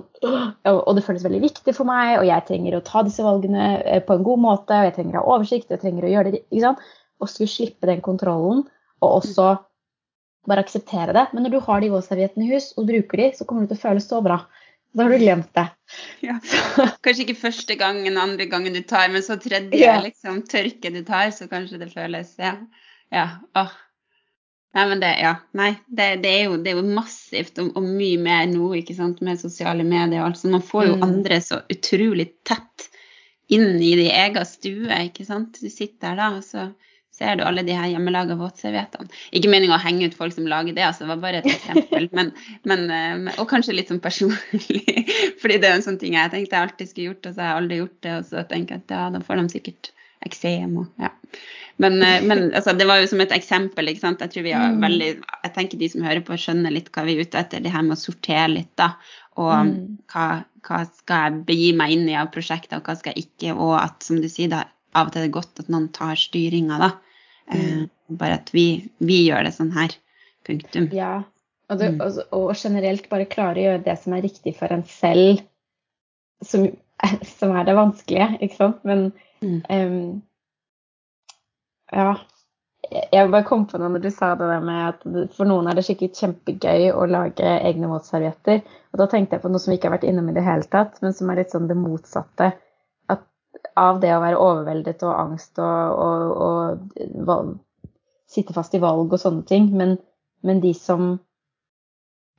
og det føles veldig viktig for meg, og jeg trenger å ta disse valgene eh, på en god måte, og jeg trenger å ha oversikt, og jeg trenger å gjøre det ikke sant? Og skulle slippe den kontrollen, og også bare akseptere det. Men når du har de våtserviettene i hus og bruker de, så kommer du til å føle så bra. Da har du glemt det. Ja. Kanskje ikke første gangen, andre gangen du tar, men så tredje Ja. liksom, tørke du tar, så kanskje det føles Ja. ja. Åh. Nei, men det, ja. Nei, det, det, er, jo, det er jo massivt og, og mye mer nå, ikke sant, med sosiale medier og alt. Så man får jo Mm. andre så utrolig tett inn i din egen stue, ikke sant. Du sitter der da, og så ser du alle de her hjemmelaga våtserviettene. Ikke meninga å henge ut folk som lager det, altså, det var bare et eksempel. Men, men, eh, og kanskje litt sånn personlig, fordi det er en sånn ting jeg tenkte jeg alltid skulle gjort, og så har jeg aldri gjort det, og så tenker jeg at ja, da får de sikkert eksem og ja. Men, eh, men altså, det var jo som et eksempel, ikke sant. Jeg tror vi har Mm. veldig Jeg tenker de som hører på, skjønner litt hva vi er ute etter, det her med å sortere litt, da. Og Mm. hva, hva skal jeg begi meg inn i av prosjekter, og hva skal jeg ikke, og at, som du sier, da, av og til er det godt at noen tar styringa, da. Eh, Mm. bare at vi, vi gjør det sånn her. Punktum. Ja. Og, det, Mm. og, og generelt bare klare å gjøre det som er riktig for en selv, som, som er det vanskelige, ikke sant? Men Mm. um, ja. Jeg jeg bare kom på noe når du sa det der med at for noen er det sikkert kjempegøy å lage egne våtservietter. Og da tenkte jeg på noe som vi ikke har vært innom i det hele tatt, men som er litt sånn det motsatte. Av det å være overveldet og angst og, og, og valg, sitte fast i valg og sånne ting. Men, men de som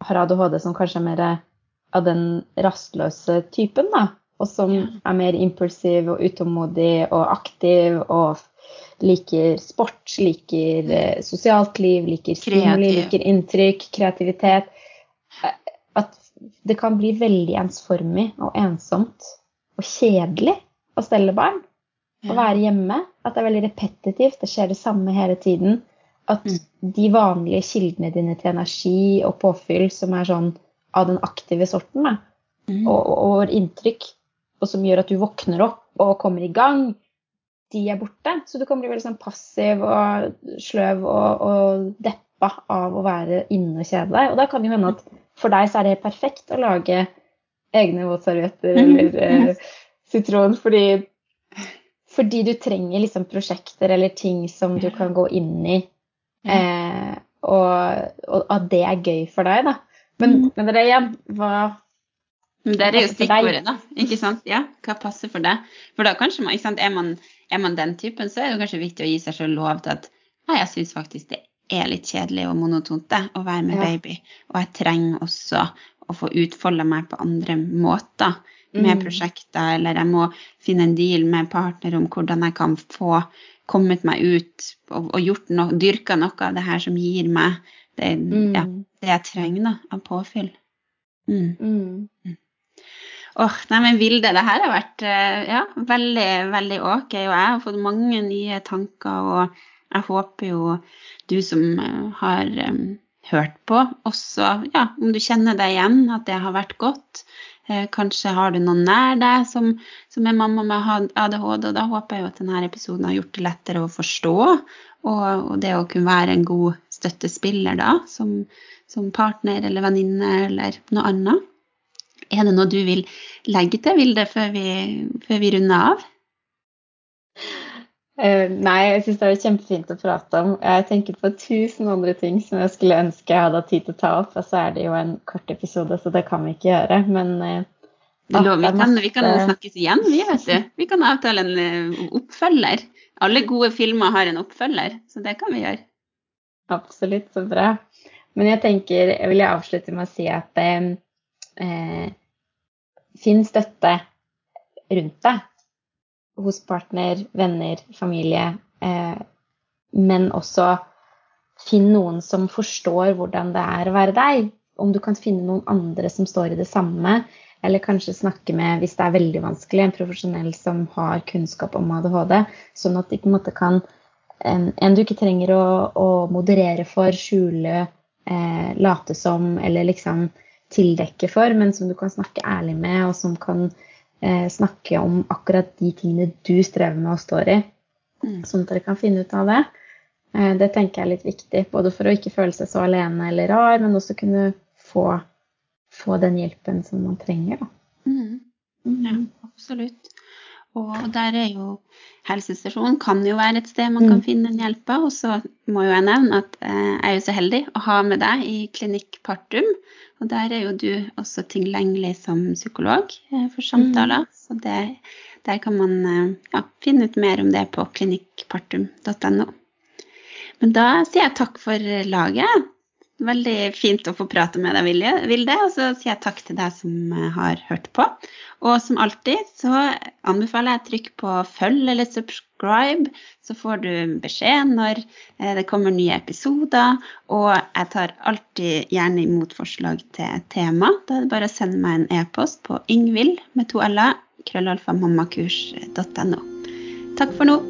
har ADHD som kanskje er mer av den rastløse typen, da. Og som Ja. er mer impulsiv og utålmodig og aktiv og liker sport, liker eh, sosialt liv, liker stimuli, liker inntrykk, kreativitet. Eh, At det kan bli veldig ensformig og ensomt og kjedelig å stelle barn. Å være hjemme. At det er veldig repetitivt. Det skjer det samme hele tiden. At Mm. de vanlige kildene dine til energi og påfyll som er sånn av den aktive sorten, da, Mm. og, og, og inntrykk, og som gjør at du våkner opp og kommer i gang, de er borte. Så du kan bli veldig sånn passiv og sløv og, og deppa av å være inne og kjede deg. Og da kan det jo hende at for deg så er det helt perfekt å lage egne våtservietter Mhm. eller eh, sitron, fordi fordi du trenger liksom prosjekter eller ting som du kan gå inn i, eh, og, og at det er gøy for deg, da. Men, mm. men det igjen, hva Men Der er jo stikkordet, da. Ikke sant? Ja, hva passer for deg? For da kanskje man, ikke sant, er man, er man den typen, så er det kanskje viktig å gi seg selv lov til at nei, jeg syns faktisk det er litt kjedelig og monotont det, å være med Ja. baby. Og jeg trenger også å få utfolde meg på andre måter med Mm. prosjekter, eller jeg må finne en deal med partner om hvordan jeg kan få kommet meg ut og, og gjort no, dyrka noe av det her som gir meg det, Mm. ja, det jeg trenger da, av påfyll. Mm. Mm. Oh, nei, men Vilde, det her har vært eh, ja, veldig, veldig ok, og jeg har fått mange nye tanker, og jeg håper jo du som eh, har um, hørt på, også, ja, om du kjenner deg igjen, at det har vært godt. Eh, kanskje har du noen nær deg som, som er mamma med ADHD, og da håper jeg jo at denne episoden har gjort det lettere å forstå, og, og det å kunne være en god støttespiller da, som, som partner eller venninne eller noe annet. Er det noe du vil legge til, Vilde, før vi, før vi runder av? Eh, nei, jeg syns det er kjempefint å prate om. Jeg tenker på tusen andre ting som jeg skulle ønske jeg hadde hatt tid til å ta opp, og så er det jo en kort episode, så det kan vi ikke gjøre. Men eh, Det er lov, vi, kan, vi kan snakkes igjen, vi, vet du. Vi kan avtale en eh, oppfølger. Alle gode filmer har en oppfølger, så det kan vi gjøre. Absolutt, så bra. Men jeg tenker, jeg vil avslutte med å si at eh, eh, finn støtte rundt deg. Hos partner, venner, familie. Eh, men også finn noen som forstår hvordan det er å være deg. Om du kan finne noen andre som står i det samme, eller kanskje snakke med, hvis det er veldig vanskelig, en profesjonell som har kunnskap om ADHD, sånn at de på en måte kan En, du ikke trenger å, å moderere for, skjule, eh, late som eller liksom tildekke for, men som du kan snakke ærlig med, og som kan eh, snakke om akkurat de tingene du strever med og står i. Mm. Sånn at dere kan finne ut av det. Eh, det tenker jeg er litt viktig, både for å ikke føle seg så alene eller rar, men også kunne få få den hjelpen som man trenger. Da. Mm. Mm. Ja, absolutt. Og der er jo helsestasjonen kan jo være et sted man kan mm. finne en hjelper. Og så må jo jeg nevne at eh, jeg er jo så heldig å ha med deg i Klinikk Partum. Og der er jo du også tilgjengelig som psykolog eh, for samtaler. Mm. Så det, der kan man eh, ja, finne ut mer om det på klinikkpartum.no. Men da sier jeg takk for laget. Veldig fint å få prate med deg, Vilde. Og så sier jeg takk til deg som eh, har hørt på. Og som alltid så anbefaler jeg å trykke på følg eller subscribe, så får du beskjed når eh, det kommer nye episoder. Og jeg tar alltid gjerne imot forslag til tema. Da er det bare å sende meg en e-post på yngvild med to l-er krøllalfamammakurs.no. Takk for nå.